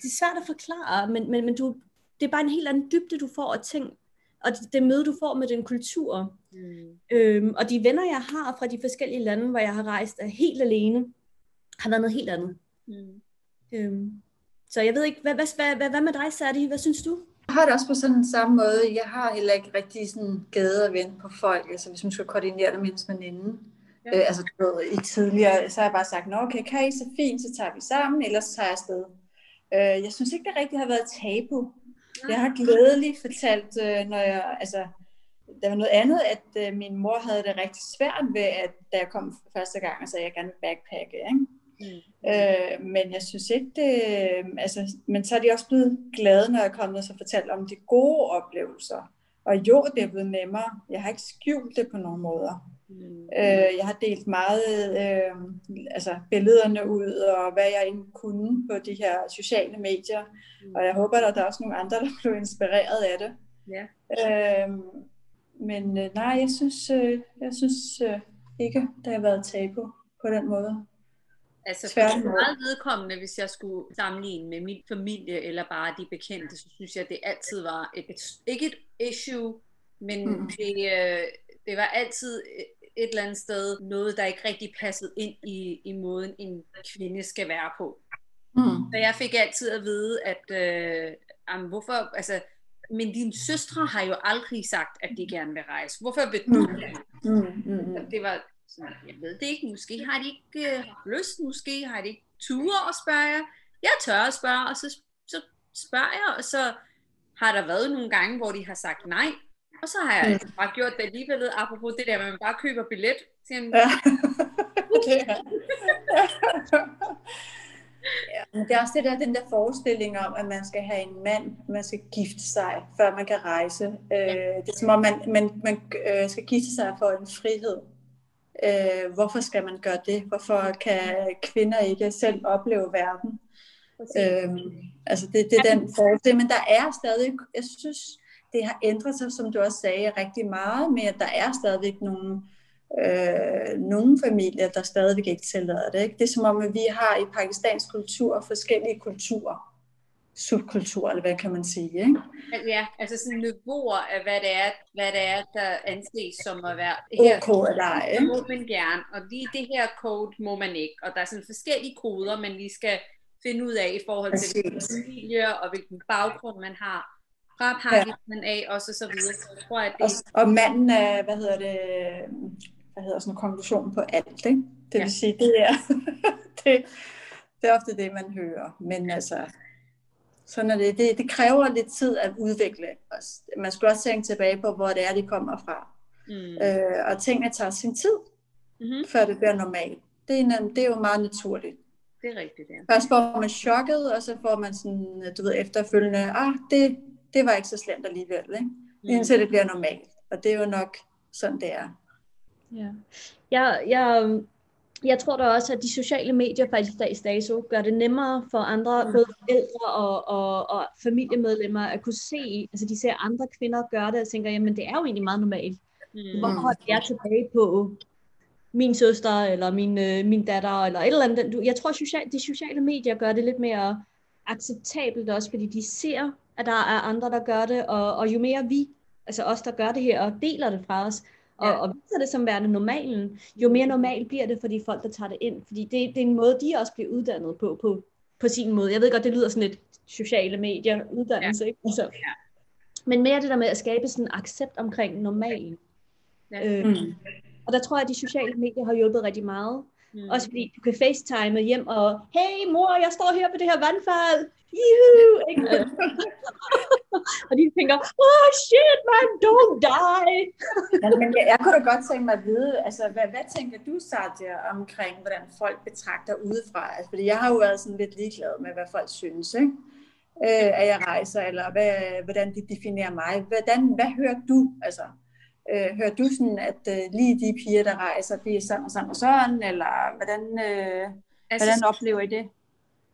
det er svært at forklare, men, men, men du, det er bare en helt anden dybde, du får af ting, og det, det møde, du får med den kultur. Mm. Øhm, og de venner, jeg har fra de forskellige lande, hvor jeg har rejst er helt alene, har været noget helt andet. Mm. Øhm, så jeg ved ikke, hvad, hvad, hvad, hvad, hvad med dig, Sadi? Hvad synes du? Jeg har det også på sådan samme måde. Jeg har heller ikke rigtig sådan gade at vente på folk. Altså hvis man skal koordinere det med ens veninde. Ja. Øh, altså du ved, i tidligere, så har jeg bare sagt, Nå, okay, kan I så fint, så tager vi sammen, ellers så tager jeg afsted. Øh, jeg synes ikke, det rigtig har været tabu. Jeg har glædeligt fortalt, øh, når jeg, altså, der var noget andet, at øh, min mor havde det rigtig svært ved, at da jeg kom første gang, og sagde, at jeg gerne vil backpacke. Ikke? Mm. Øh, men jeg synes ikke det, altså, men så er de også blevet glade, når jeg er kommet og så fortalt om de gode oplevelser. Og jo, det er blevet nemmere. Jeg har ikke skjult det på nogen måder. Mm. Øh, jeg har delt meget øh, altså billederne ud, og hvad jeg egentlig kunne på de her sociale medier. Mm. Og jeg håber, at der er også nogle andre, der (laughs) blev inspireret af det. Ja. Øh, men øh, nej, jeg synes, øh, jeg synes øh, ikke, der har været tabu på den måde. Altså for meget vedkommende, hvis jeg skulle sammenligne med min familie eller bare de bekendte, så synes jeg, at det altid var et, et ikke et issue, men mm. det, øh, det var altid et eller andet sted noget, der ikke rigtig passede ind i, i måden, en kvinde skal være på. Mm. Så jeg fik altid at vide, at øh, jamen, hvorfor, altså, men dine søstre har jo aldrig sagt, at de gerne vil rejse. Hvorfor vil du mm. det? Mm. Mm. Det var sådan, jeg ved det ikke, måske har de ikke øh, lyst, måske har de ikke ture at spørge jer. Jeg tør at spørge, og så, så spørger jeg, og så har der været nogle gange, hvor de har sagt nej, og så har jeg altså bare gjort det alligevel, apropos det der, at man bare køber billet. Så jeg, ja. (laughs) ja, men det er også det der, den der forestilling om, at man skal have en mand, man skal gifte sig, før man kan rejse. Øh, det er som om, man, man, man øh, skal gifte sig for en frihed. Øh, hvorfor skal man gøre det? Hvorfor kan kvinder ikke selv opleve verden? Øh, altså det, det er den forestilling, men der er stadig, jeg synes, det har ændret sig, som du også sagde, rigtig meget at der er stadigvæk nogle, øh, nogle familier, der stadigvæk ikke tillader det. Ikke? Det er som om, at vi har i pakistansk kultur forskellige kulturer subkultur, eller hvad kan man sige, ikke? Ja, altså sådan niveauer af, hvad det er, hvad det er der anses som at være her. OK eller ej, må man gerne, og lige det her code må man ikke. Og der er sådan forskellige koder, man lige skal finde ud af i forhold til hvilken familie og hvilken baggrund man har fra Pakistan ja. af, og så, så videre. Så jeg tror, at det... og, og manden er, hvad hedder det, hvad hedder sådan en konklusion på alt, ikke? Det vil ja. sige, det er, (laughs) det, det er ofte det, man hører. Men altså, sådan er det. det. Det kræver lidt tid at udvikle. Man skal også tænke tilbage på, hvor det er, de kommer fra. Mm. Øh, og tingene tager sin tid, mm-hmm. før det bliver normalt. Det er, det er jo meget naturligt. Det er rigtigt, ja. Først får man chokket, og så får man sådan, du ved, efterfølgende, ah, det, det var ikke så slemt alligevel, ikke? Indtil det bliver normalt. Og det er jo nok sådan, det er. Ja. Jeg, jeg, jeg tror da også, at de sociale medier faktisk dags dato gør det nemmere for andre, mm. både forældre og, og, og familiemedlemmer, at kunne se, altså de ser andre kvinder gøre det, og tænker, jamen det er jo egentlig meget normalt. Mm. Hvorfor er jeg tilbage på min søster, eller min, øh, min datter, eller et eller andet. Jeg tror, at de sociale medier gør det lidt mere acceptabelt også, fordi de ser, at der er andre, der gør det, og, og jo mere vi, altså os, der gør det her, og deler det fra os, og, ja. og viser det som værende normalen, jo mere normalt bliver det for de folk, der tager det ind. Fordi det, det er en måde, de også bliver uddannet på, på, på sin måde. Jeg ved godt, det lyder sådan lidt sociale medier, uddannelse, ja. ikke? Altså, ja. Men mere det der med at skabe sådan en accept omkring normalen. Ja. Øh, mm. Og der tror jeg, at de sociale medier har hjulpet rigtig meget. Mm. Også fordi du kan facetime hjem og, hey mor, jeg står her på det her vandfald. Juhu! (laughs) og de tænker, oh shit man, don't die. (laughs) men, men jeg, jeg kunne da godt tænke mig at vide, altså hvad, hvad tænker du, Satya, omkring, hvordan folk betragter udefra? Altså, fordi jeg har jo været sådan lidt ligeglad med, hvad folk synes, ikke? Øh, at jeg rejser, eller hvad, hvordan de definerer mig. Hvordan, hvad hører du? Altså, Øh, hører du sådan, at øh, lige de piger, der rejser, de er sådan og sådan og sådan, eller hvordan, øh, altså, hvordan oplever I det?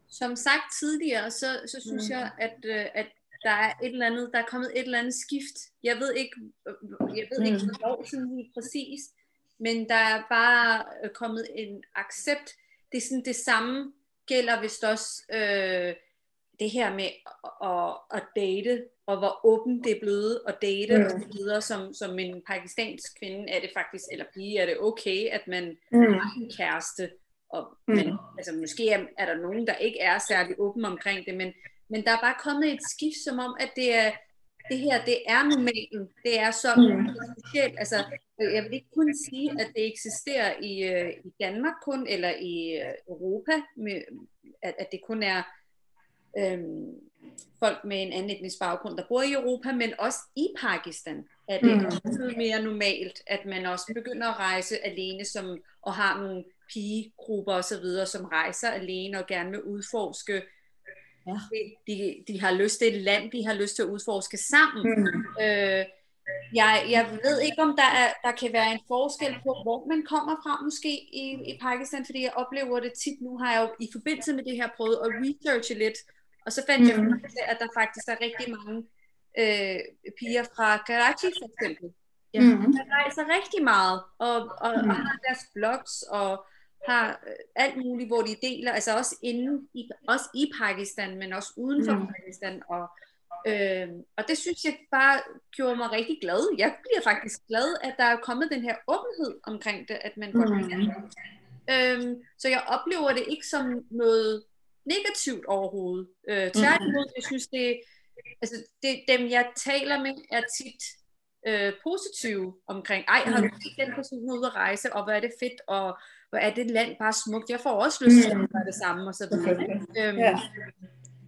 Som sagt tidligere, så, så synes mm. jeg, at, øh, at der er et eller andet, der er kommet et eller andet skift. Jeg ved ikke, øh, jeg ved mm. ikke, hvornår sådan lige præcis, men der er bare øh, kommet en accept. Det er sådan det samme gælder vist også øh, det her med at, at, at date og hvor åben det er blevet at date mm. og så videre, som, som en pakistansk kvinde er det faktisk, eller pige, er det okay, at man mm. har en kæreste, og, mm. men, altså, måske er, er der nogen, der ikke er særlig åben omkring det, men, men der er bare kommet et skift, som om, at det er, det her, det er normalen, det er så mm. specielt, altså, jeg vil ikke kun sige, at det eksisterer i, øh, i Danmark kun, eller i øh, Europa, med, at, at det kun er øhm, folk med en anden etnisk baggrund, der bor i Europa, men også i Pakistan er det mm. også mere normalt, at man også begynder at rejse alene som, og har nogle pigegrupper osv., som rejser alene og gerne vil udforske Ja. De, de, de har lyst til et land, de har lyst til at udforske sammen. Mm. Øh, jeg, jeg ved ikke, om der, er, der kan være en forskel på, hvor man kommer fra måske i, i Pakistan, fordi jeg oplever det tit. Nu har jeg jo i forbindelse med det her prøvet at researche lidt og så fandt mm. jeg ud af, at der faktisk er rigtig mange øh, piger fra Karachi for eksempel. Ja, mm. Der rejser rigtig meget, og, og, mm. og har deres blogs, og har øh, alt muligt, hvor de deler, altså også, inden i, også i Pakistan, men også uden for mm. Pakistan, og Øh, og det synes jeg bare gjorde mig rigtig glad. Jeg bliver faktisk glad, at der er kommet den her åbenhed omkring det, at man godt mm. kan. Øh, så jeg oplever det ikke som noget negativt overhovedet. Øh, tværtimod, mm. jeg synes, det, altså, det, dem jeg taler med, er tit øh, positive omkring, ej, har du mm. set den person ude at rejse, og hvor er det fedt, og hvor er det land bare smukt, jeg får også lyst til at mm. gøre det samme, og så videre. Øhm, ja.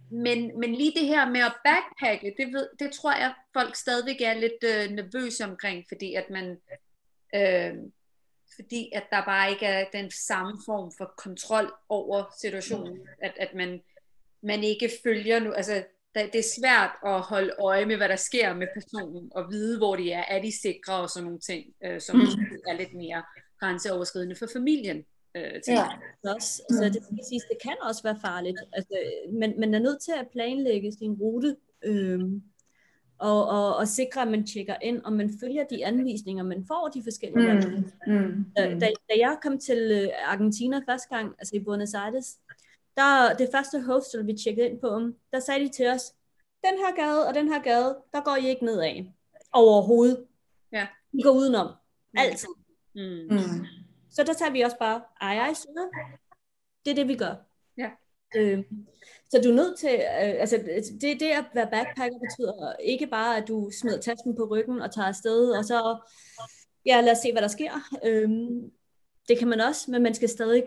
men, men lige det her med at backpacke, det, ved, det tror jeg, folk stadigvæk er lidt øh, nervøse omkring, fordi at man, øh, fordi at der bare ikke er den samme form for kontrol over situationen, at, at man, man ikke følger nu, altså det er svært at holde øje med, hvad der sker med personen, og vide, hvor de er, er de sikre og sådan nogle ting, øh, som mm. er lidt mere grænseoverskridende for familien. Øh, til. Ja, også, altså, det, præcis, det kan også være farligt. Altså, men man er nødt til at planlægge sin rute, øh, og, og, og sikre, at man tjekker ind, og man følger de anvisninger, man får de forskellige mm. Mm. Da, da jeg kom til øh, Argentina første gang, altså i Buenos Aires, der, det første hostel, vi tjekkede ind på, der sagde de til os, den her gade og den her gade, der går I ikke ned af overhovedet. Ja. I går udenom. Mm. Altid. Mm. Mm. Så der tager vi også bare, ej, ej, så det er det, vi gør. Øh, så du er nødt til, øh, altså det, det at være backpacker betyder ikke bare, at du smider tasken på ryggen og tager afsted, og så, ja, lad os se, hvad der sker. Øhm, det kan man også, men man skal stadig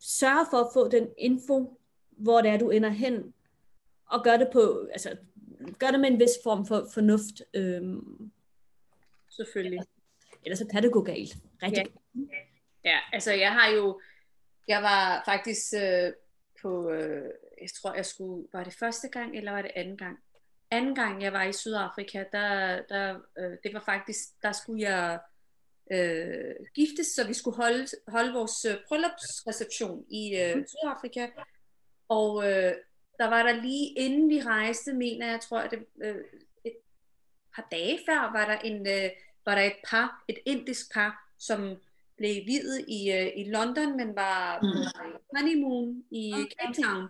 sørge for at få den info, hvor det er, du ender hen, og gør det på, altså, gør det med en vis form for fornuft. Øhm, Selvfølgelig. Ja. Ellers så kan det gå galt. Rigtig ja. ja, altså jeg har jo, jeg var faktisk øh, på, øh, jeg tror, jeg skulle, var det første gang, eller var det anden gang? Anden gang, jeg var i Sydafrika, der, der, øh, det var faktisk, der skulle jeg øh, giftes, så vi skulle holde, holde vores øh, bryllupsreception i øh, mhm. Sydafrika. Og øh, der var der lige inden vi rejste, mener jeg, tror jeg, det, øh, et par dage før, var der, en, øh, var der et par, et indisk par, som blev videt i, øh, i London, men var på mm. honeymoon i okay. Cape Town.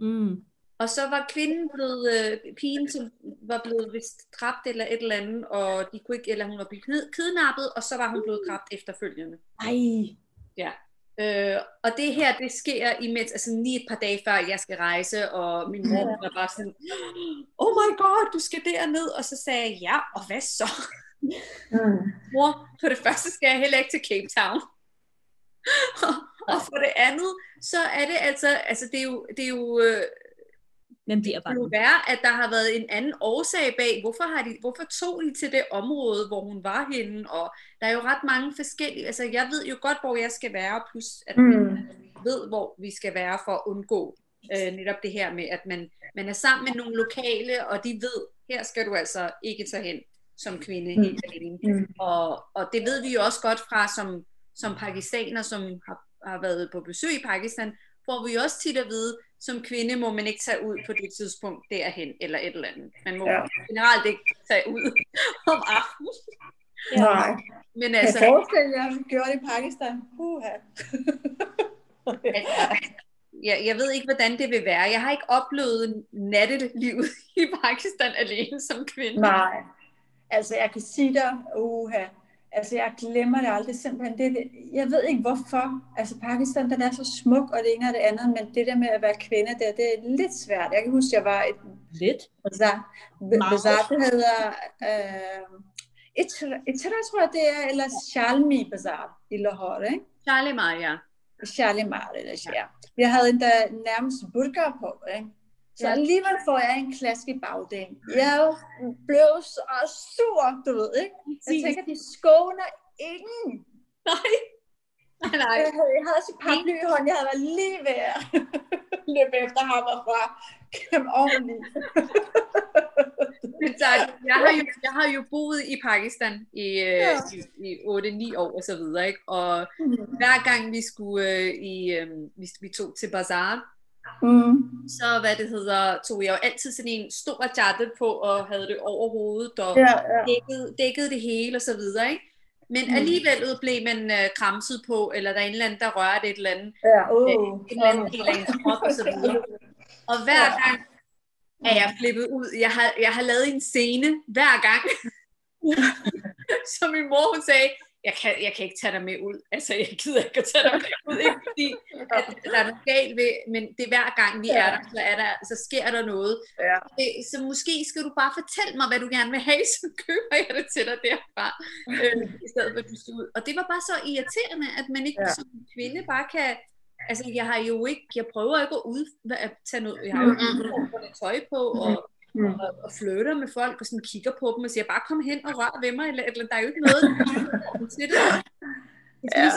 Mm. Og så var kvinden blevet, øh, pigen som var blevet vist dræbt eller et eller andet, og de kunne ikke, eller hun var blevet kidnappet, og så var hun blevet dræbt efterfølgende. Ej. Ja. Øh, og det her, det sker imens, altså lige et par dage før jeg skal rejse, og min mor var bare sådan, (gasps) oh my god, du skal derned, og så sagde jeg, ja, og hvad så? Mm. Mor, for det første skal jeg heller ikke til Cape Town. (laughs) og for det andet, så er det altså, altså det er jo, det er jo øh, men bliver bange. Det kunne være, at der har været en anden årsag bag. Hvorfor, har de, hvorfor tog de til det område, hvor hun var henne? Og der er jo ret mange forskellige... Altså, jeg ved jo godt, hvor jeg skal være, plus at mm. ved, hvor vi skal være for at undgå øh, netop det her med, at man, man er sammen med nogle lokale, og de ved, her skal du altså ikke tage hen som kvinde mm. helt alene. Mm. Og, og det ved vi jo også godt fra som, som pakistaner, som har, har været på besøg i Pakistan, får vi også tit at vide, som kvinde må man ikke tage ud på det tidspunkt derhen, eller et eller andet. Man må ja. generelt ikke tage ud (laughs) om aftenen. Ja. (laughs) Nej. Men altså, jeg forestiller jer, at gjorde det i Pakistan. Puha. altså, jeg, jeg ved ikke, hvordan det vil være. Jeg har ikke oplevet nattelivet (laughs) i Pakistan alene som kvinde. Nej. Altså, jeg kan sige dig, uha, Altså, jeg glemmer det aldrig simpelthen. Det, jeg ved ikke hvorfor. Altså, Pakistan, den er så smuk, og det ene og det andet, men det der med at være kvinde der, det er lidt svært. Jeg kan huske, jeg var et... Lidt? Bazaar. Bazaar, det hedder... Øh, Itra, tror jeg, det er, eller Shalmi Bazaar i Lahore, ikke? Shalimar, ja. Shalimar, det ja. Jeg havde endda nærmest burka på, ikke? Så alligevel får jeg en klask i bagdelen. Jeg blev så sur, du ved, ikke? Jeg tænker, de skåner ingen. Nej. Nej, nej. Jeg havde, jeg havde også et par i hånden, jeg havde været lige ved at (laughs) løbe efter ham og fra kæmpe ordentligt. jeg, har jo, jeg har jo boet i Pakistan i, øh, ja. i, i 8-9 år og så videre, ikke? og mm. hver gang vi skulle øh, i, øh, vi, vi tog til bazaar, Mm. Så hvad det hedder, tog jeg jo altid sådan en stor jatte på og havde det over hovedet og ja, ja. Dækkede, dækkede det hele og så videre, ikke? Men mm. alligevel blev man uh, kramset på, eller der er en eller anden, der rørte et eller andet, ja, uh, uh, en eller anden del af ens krop og så videre. Og hver gang er jeg flippet ud. Jeg har, jeg har lavet en scene hver gang. (laughs) (laughs) så min mor hun sagde, jeg kan, jeg kan ikke tage dig med ud. Altså, jeg gider ikke at tage dig med ud, ikke fordi (laughs) at der er noget galt ved, men det er hver gang vi er der, så, er der, så sker der noget. Ja. Det, så måske skal du bare fortælle mig, hvad du gerne vil have, (laughs) så køber jeg det til dig derfra, øh, i stedet for at du skal ud. Og det var bare så irriterende, at man ikke ja. som kvinde bare kan, altså jeg har jo ikke, jeg prøver ikke at, ud, at tage noget, jeg har jo ikke tøj på, og mm. og, og flytter med folk og sådan kigger på dem og siger, bare kom hen og rør ved mig, eller, eller der er jo ikke noget til det. Ja.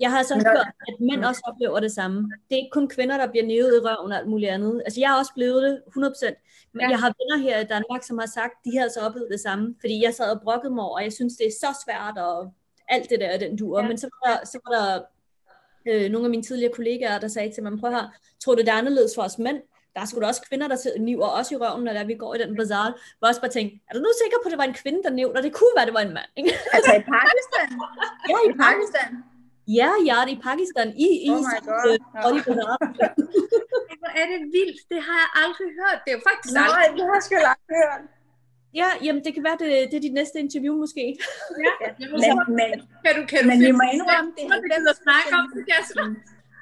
Jeg har så hørt, at mænd også oplever det samme. Det er ikke kun kvinder, der bliver nævet i røven og alt muligt andet. Altså, jeg har også blevet det 100%. Men ja. jeg har venner her i Danmark, som har sagt, de har så oplevet det samme. Fordi jeg sad og brokkede mig og jeg synes, det er så svært, og alt det der, den duer. Ja. Men så var der, så var der øh, nogle af mine tidligere kollegaer, der sagde til mig, prøv her, tror du, det er anderledes for os mænd? Der er sgu da også kvinder, der niver også i røven, når vi går i den bazaar. Hvor også bare tænkte, er du nu sikker på, at det var en kvinde, der nævnte, og det kunne være, at det var en mand? Ikke? (laughs) Altså i Pakistan? ja, i Pakistan. Ja, ja, det er i Pakistan. I, i oh my God. Øh, og i. (laughs) Hvor er det vildt. Det har jeg aldrig hørt. Det er jo faktisk Nej, aldrig. det har jeg sgu aldrig hørt. Ja, jamen det kan være, det, det er dit næste interview måske. Ja, (laughs) men, men, kan du, kan du men vi må indrømme, det er dem, der snakker om det, Kasper.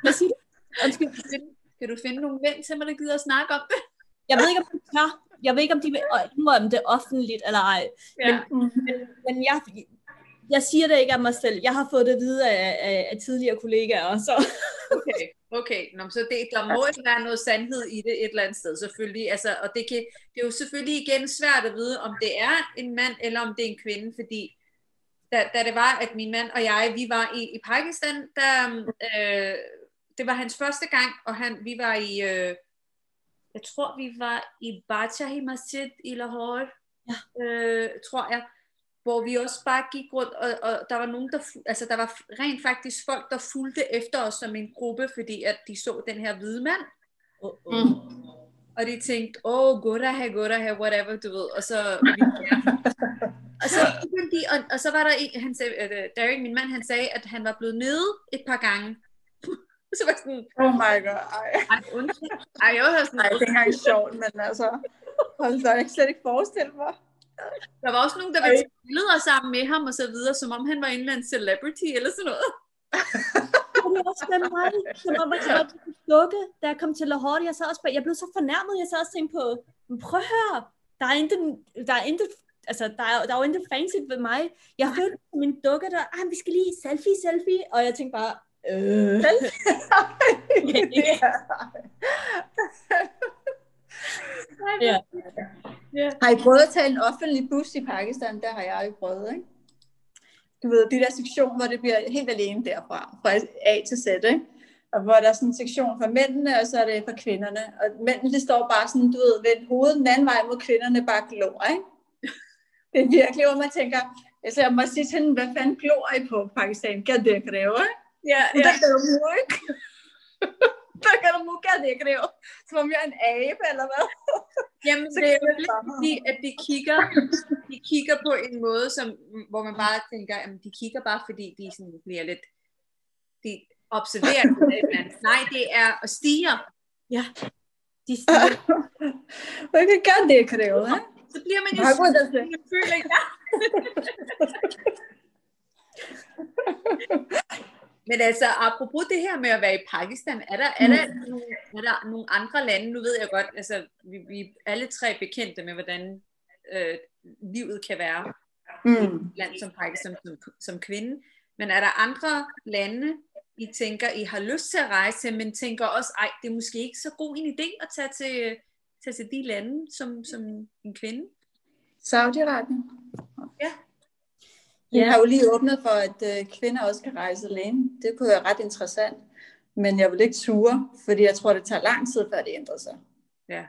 Hvad siger du? Undskyld. Kan du finde nogle mænd til mig, der gider at snakke om det? (laughs) Jeg ved ikke, om de tør. Jeg ved ikke, om de vil indrømme det offentligt eller ej. Ja. Men, men, men jeg, jeg siger det ikke af mig selv. Jeg har fået det videre af, af, af tidligere kollegaer. Så. (laughs) Okay, okay. Nå, så det, der må ikke være noget sandhed i det et eller andet sted, selvfølgelig. Altså, og det, kan, det er jo selvfølgelig igen svært at vide, om det er en mand, eller om det er en kvinde, fordi da, da det var, at min mand og jeg, vi var i, i Pakistan, der, øh, det var hans første gang, og han, vi var i, øh, jeg tror vi var i Bachahi Masjid i Lahore, ja. øh, tror jeg. hvor vi også bare gik rundt, og, og der var nogen, der, altså der var rent faktisk folk, der fulgte efter os som en gruppe, fordi at de så den her hvide mand. Uh-uh. Mm. Og de tænkte, åh, oh, goda her, goda her, whatever, du ved. Og så, ja. (laughs) og så, de, og, og så var der en, han sagde, uh, Derek, min mand, han sagde, at han var blevet nede et par gange. (laughs) så var sådan, oh my god, ej. Ej, undskyld. Ej, jeg var sådan, ej, det er ikke engang sjovt, men altså, hold da, jeg kan slet ikke forestille mig. Der var også nogen, der ville tage billeder sammen med ham og så videre, som om han var en eller anden celebrity eller sådan noget. (laughs) det var også mig, som om jeg var dukke, da jeg kom til Lahore. Jeg, sad også jeg blev så fornærmet, jeg sad også tænkte på, prøv at høre, der er intet, der er intet altså, der er, der er jo intet fancy ved mig. Jeg følte som en dukke, der, ah, vi skal lige selfie, selfie, og jeg tænkte bare, øh. (laughs) ja. ja. Har I prøvet at tage en offentlig bus i Pakistan? Der har jeg aldrig prøvet, ikke? Du ved, de der sektion, hvor det bliver helt alene derfra, fra A til Z, ikke? Og hvor der er sådan en sektion for mændene, og så er det for kvinderne. Og mændene, de står bare sådan, du ved, ved hovedet den anden vej mod kvinderne, bare glor, ikke? Det er virkelig, hvor man tænker, altså jeg må sige til hende, hvad fanden glor I på Pakistan? Kan det kræve, ikke? Du ikke. der kan du mukke det ikke Som om jeg er en abe, eller hvad? Jamen, så det er jo lidt fordi, at de kigger, de kigger på en måde, som, hvor man bare tænker, at de kigger bare, fordi de sådan bliver lidt, de observerer det. Nej, det er at stige. Ja, de stiger. Hvad kan det, ja? Så bliver man jo sådan, føler, ja. (laughs) Men altså, apropos det her med at være i Pakistan, er der, er der, mm. nogle, er der nogle andre lande, nu ved jeg godt, altså, vi, vi er alle tre bekendte med, hvordan øh, livet kan være mm. i et land som Pakistan som, som kvinde, men er der andre lande, I tænker, I har lyst til at rejse til, men tænker også, ej, det er måske ikke så god en idé at tage til, tage til de lande som, som en kvinde? Saudi-Arabien. Ja. Vi ja. har jo lige åbnet for, at øh, kvinder også kan rejse alene. Det kunne være ret interessant. Men jeg vil ikke ture, fordi jeg tror, det tager lang tid, før det ændrer sig. Ja.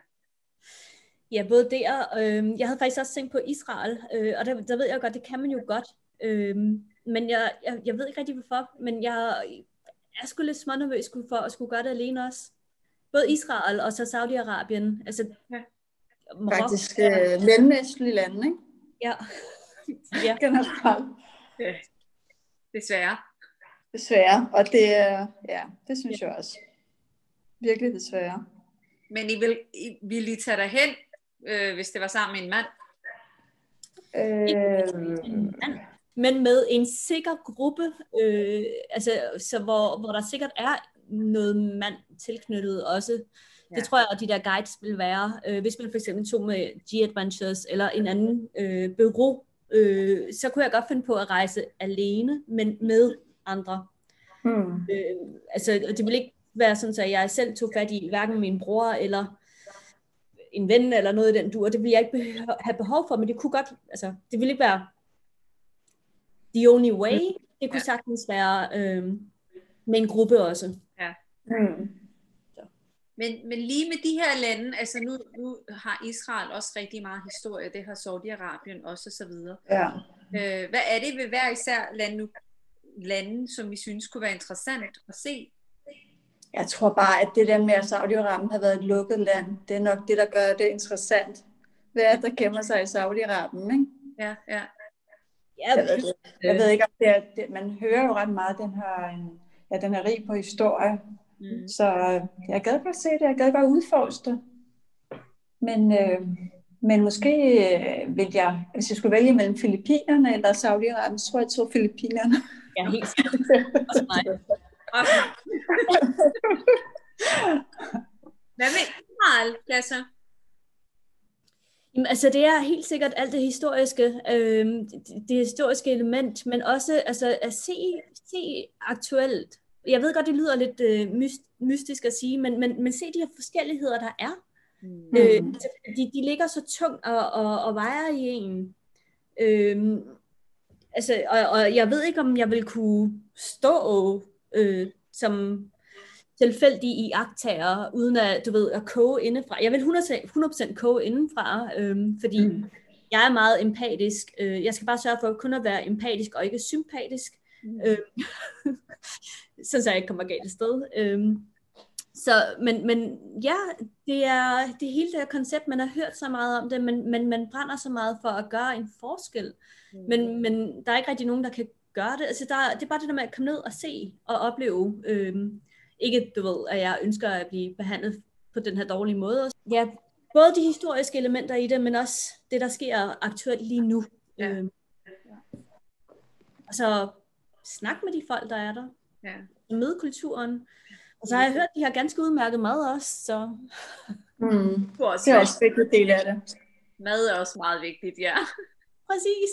Ja, både der. Øh, jeg havde faktisk også tænkt på Israel, øh, og der, der ved jeg godt, det kan man jo godt. Øh, men jeg, jeg, jeg ved ikke rigtig hvorfor, men jeg, jeg er sgu lidt smånervøs for at skulle gøre det alene også. Både Israel og så Saudi-Arabien. Altså, ja. Marokko, Faktisk øh, mellemøstlige lande, ikke? Ja. (laughs) ja. generelt. Ja. Desværre. Desværre, og det, ja, det synes ja. jeg også. Virkelig desværre. Men I vil, I, vil I tage dig hen, øh, hvis det var sammen med en mand? Øh... Men med en sikker gruppe, øh, altså, så hvor, hvor der sikkert er noget mand tilknyttet også. Ja. Det tror jeg, at de der guides vil være. Øh, hvis man for eksempel tog med G-Adventures eller en anden øh, bureau, øh, så kunne jeg godt finde på at rejse alene, men med andre. Hmm. Øh, altså, det vil ikke være sådan, at jeg selv tog fat i hverken min bror eller en ven eller noget i den dur. Det vil jeg ikke have behov for, men det kunne godt, altså, det vil ikke være the only way. Det kunne sagtens være øh, med en gruppe også. Ja. Hmm. Men, men lige med de her lande, altså nu, nu har Israel også rigtig meget historie, det har Saudi-Arabien også osv. Ja. Øh, hvad er det ved hver især lande, lande, som vi synes kunne være interessant at se? Jeg tror bare, at det der med, at Saudi-Arabien har været et lukket land, det er nok det, der gør det interessant. Hvad er der gemmer sig i Saudi-Arabien, ikke? Ja, ja. Jeg ved, jeg ved ikke, om det er, det, man hører jo ret meget, den har en, ja, den er rig på historie, Mm. Så øh, jeg gad godt se det, jeg gad godt udforske det. Men, øh, men måske øh, vil jeg, hvis jeg skulle vælge mellem Filippinerne eller Saudi-Arabien, så tror jeg, jeg tog Filippinerne. Ja, helt (laughs) sikkert. (laughs) Hvad med Israel, Lasse? Jamen, altså det er helt sikkert alt det historiske, øh, det, det historiske element, men også altså, at se, se aktuelt jeg ved godt, det lyder lidt øh, myst, mystisk at sige, men, men, men se de her forskelligheder, der er. Mm. Øh, de, de ligger så tungt og, og, og vejer i en. Øh, altså, og, og jeg ved ikke, om jeg vil kunne stå øh, som tilfældig i uden at, du ved, at koge indefra. Jeg vil 100%, 100% koge indenfra, øh, fordi mm. jeg er meget empatisk. Øh, jeg skal bare sørge for kun at være empatisk og ikke sympatisk. Mm. Øh, (laughs) så jeg ikke kommer galt sted. Øh, så, men, men ja, det er det hele det her koncept, man har hørt så meget om det, men, men man brænder så meget for at gøre en forskel. Mm. Men, men der er ikke rigtig nogen, der kan gøre det. Altså, der, det er bare det der med at komme ned og se og opleve. Øhm, ikke, du ved, at jeg ønsker at blive behandlet på den her dårlige måde. Ja, både de historiske elementer i det, men også det, der sker aktuelt lige nu. Ja. Øhm, og så snak med de folk, der er der. Ja. Møde kulturen. Og så har jeg hørt, at de har ganske udmærket mad også, så... Mm. Det er også, det er også vigtigt del af det. Mad er også meget vigtigt, ja. Præcis.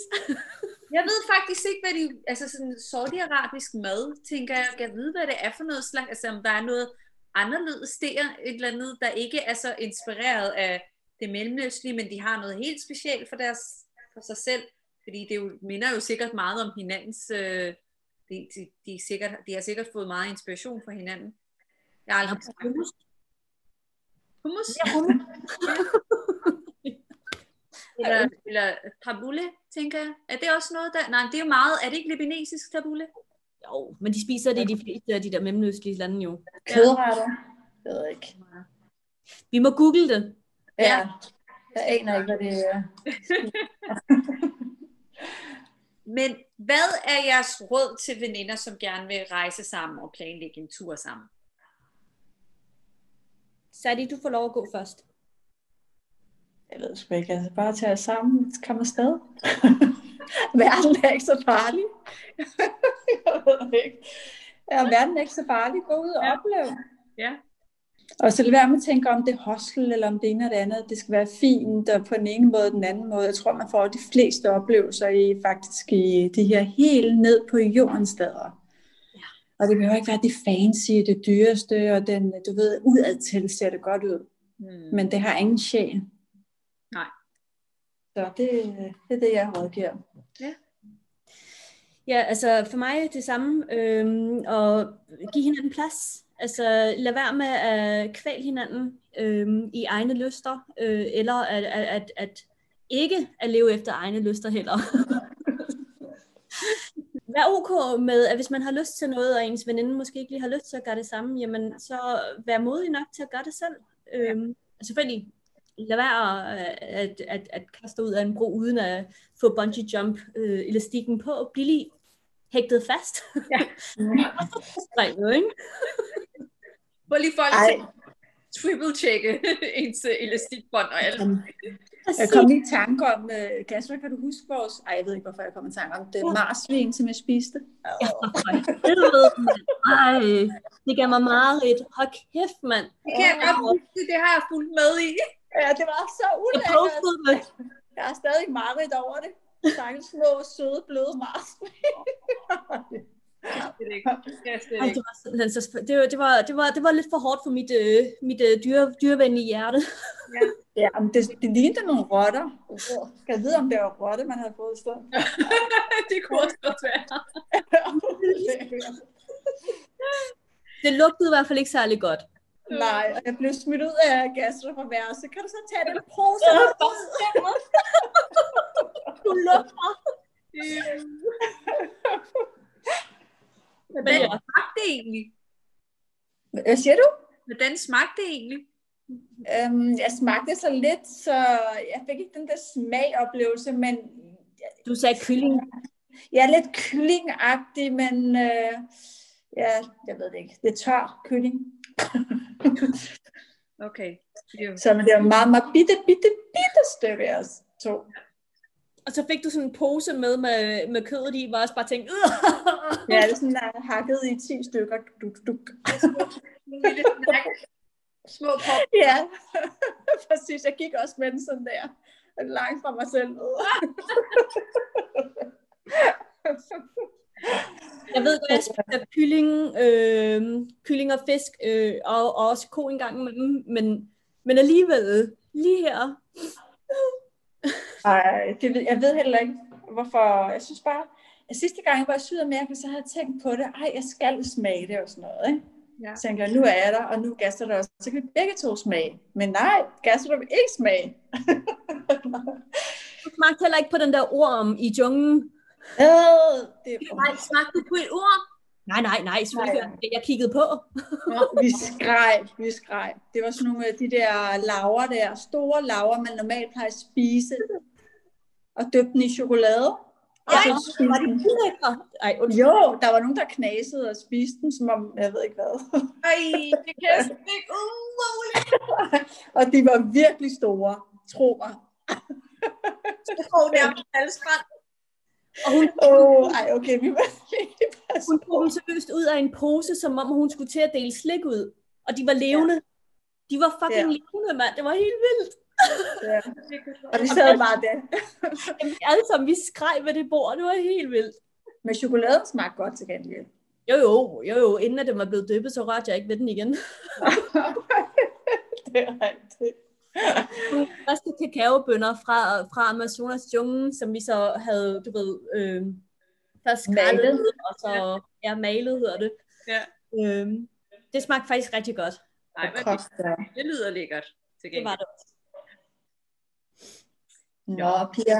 jeg ved faktisk ikke, hvad de... Altså sådan saudi-arabisk mad, tænker jeg, kan vide, hvad det er for noget slags... Altså om der er noget anderledes der, et eller andet, der ikke er så inspireret af det mellemøstlige, men de har noget helt specielt for, deres, for sig selv, fordi det jo, minder jo sikkert meget om hinandens... Øh, de, de, de, sikkert, de har sikkert fået meget inspiration fra hinanden. Jeg har aldrig ja, hummus. Hummus? Ja, hummus. (laughs) eller, eller tabule, tænker jeg. Er det også noget, der... Nej, det er jo meget... Er det ikke libanesisk tabule? Jo, men de spiser det i de fleste af de der mellemøstlige lande jo. Kødretter? Jeg ved ikke. Vi må google det. Ja. Jeg aner ikke, hvad det er. (laughs) Men hvad er jeres råd til veninder, som gerne vil rejse sammen og planlægge en tur sammen? Sadi, du får lov at gå først. Jeg ved sgu ikke, altså bare tage os sammen, komme afsted. (laughs) verden er ikke så farlig. (laughs) jeg ved ikke. Ja, verden er ikke så farlig. Gå ud og ja. opleve. Ja. Og så lad være med at tænke om det er hostel, eller om det ene eller det andet. Det skal være fint, og på den ene måde og den anden måde. Jeg tror, man får de fleste oplevelser i faktisk i de her helt ned på jordens steder. Ja. Og det behøver ikke være det fancy, det dyreste, og den, du ved, udadtil ser det godt ud. Hmm. Men det har ingen sjæl. Nej. Så det, det er det, jeg rådgiver. Ja. Ja, altså for mig det samme, øhm, og give hinanden plads. Altså lad være med at kvæle hinanden øh, i egne lyster, øh, eller at, at, at, at ikke at leve efter egne lyster heller. (laughs) Vær ok med, at hvis man har lyst til noget, og ens veninde måske ikke lige har lyst til at gøre det samme, jamen så vær modig nok til at gøre det selv. Øhm, ja. Selvfølgelig, lad være at, at, at, at kaste ud af en bro, uden at få bungee jump øh, elastikken på. Bliv lige hægtet fast. Ja. (laughs) Strenget, ikke? Få lige folk triple-tjekke (laughs) ens elastikbånd og alt. Jeg kom lige i tanke om, uh, Kasper, kan du huske vores... Ej, jeg ved ikke, hvorfor jeg kom i tanke om det. Marsvin, som jeg spiste. Ja, det ved Ej, det gav mig meget Hold kæft, mand. Det kan jeg godt huske, det har jeg fulgt med i. Ja, det var så ulækkert. Jeg har stadig meget over det. Stakkels små, søde, bløde marsvin. Det, var, det, var, det, var, det var lidt for hårdt for mit, øh, mit øh, dyre, dyrevenlige hjerte. ja, ja men det, det lignede nogle rotter. Skal jeg vide, om det var rotte, man havde fået i stedet? (laughs) det kunne også godt være. (laughs) det lugtede i hvert fald ikke særlig godt. Nej, og jeg blev smidt ud af værelset. Kan du så tage den pose? du lugter. (laughs) Hvordan ja. smagte det egentlig? Hvad siger du? Hvordan smagte det egentlig? Øhm, jeg smagte så lidt, så jeg fik ikke den der smagoplevelse, men... Du sagde kylling? Ja, lidt kyllingagtig, men øh, ja, jeg ved det ikke. Det er tør kylling. okay. Så men det var meget, meget bitte, bitte, bitte stykke, jeg tog. Og så fik du sådan en pose med med, med kødet i, hvor jeg også bare tænkte, Ja, det er sådan der, hakket i 10 stykker. Duk, duk. Små pop. Ja, (laughs) præcis. Jeg gik også med den sådan der. Langt fra mig selv. jeg ved, at jeg spiser kylling, øh, kylling og fisk, øh, og, og også ko en gang med dem, men, men alligevel, lige her, ej, det ved, jeg ved heller ikke, hvorfor. Jeg synes bare, at sidste gang jeg var i Sydamerika, så havde jeg tænkt på det. Ej, jeg skal smage det og sådan noget. Ikke? Ja. Så tænkte jeg, nu er jeg der, og nu gaster der også. Så kan vi begge to smage. Men nej, gaster der vil ikke smage. Du smagte heller ikke på den der orm i junglen. Øh, det Nej, smagte du på et ord? Nej, nej, nej, selvfølgelig. Nej. Jeg kiggede på. vi skreg, vi skreg. Det var sådan nogle af de der laver der, store laver, man normalt plejer at spise. Og døbte den i chokolade. Ej, var det ulækre? Ej, jo, der var nogen, der knasede og spiste den, som om, jeg ved ikke hvad. Ej, det kan jeg ikke umuligt. (laughs) og de var virkelig store, tro mig. Jeg tror, det er halsbrand. Og hun, oh, ej, okay, vi var Hun tog dem seriøst ud af en pose, som om hun skulle til at dele slik ud. Og de var levende. Ja. De var fucking ja. levende, mand. Det var helt vildt. Ja. (laughs) Og vi sad bare der. Jamen, alle sammen, vi skreg ved det bord. Det var helt vildt. Men chokoladen smagte godt til gengæld. Jo, jo, jo, jo. Inden at den var blevet dyppet, så rørte jeg ikke ved den igen. (laughs) det er rigtigt. Første kakaobønner fra, fra Amazonas jungle, som vi så havde, du ved, øh, først skrællet, og så ja. ja, malet hedder det. Ja. Øhm, det smagte faktisk rigtig godt. Nej, det, det lyder lækkert. Til det var det også. Nå, Pia.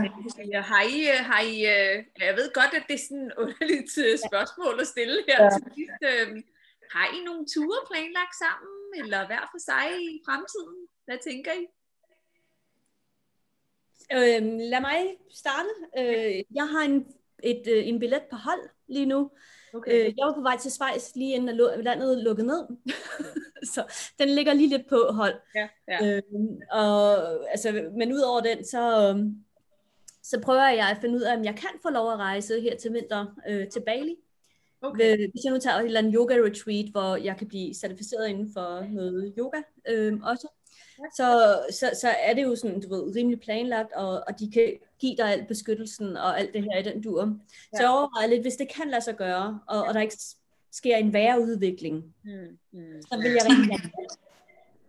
Ja, har I, øh, har I, øh, jeg ved godt, at det er sådan et underligt øh, spørgsmål at stille her ja. til sidst. Har I nogle ture planlagt sammen, eller hver for sig i fremtiden? Hvad tænker I? Øhm, lad mig starte. Øh, jeg har en, et, øh, en billet på hold lige nu. Okay. Øh, jeg var på vej til Schweiz lige inden landet lukkede ned. (laughs) så den ligger lige lidt på hold. Ja, ja. Øhm, og, altså, men udover den, så, så prøver jeg at finde ud af, om jeg kan få lov at rejse her til vinter øh, til Bali. Okay. Hvis jeg nu tager et eller andet yoga retreat, hvor jeg kan blive certificeret inden for noget yoga øh, også, så, så, så er det jo sådan, du ved, rimelig planlagt, og, og de kan give dig al beskyttelsen og alt det her i den dur. Ja. Så jeg overvejer lidt, hvis det kan lade sig gøre, og, og der ikke sker en værre udvikling, mm, mm. så vil jeg rigtig gerne.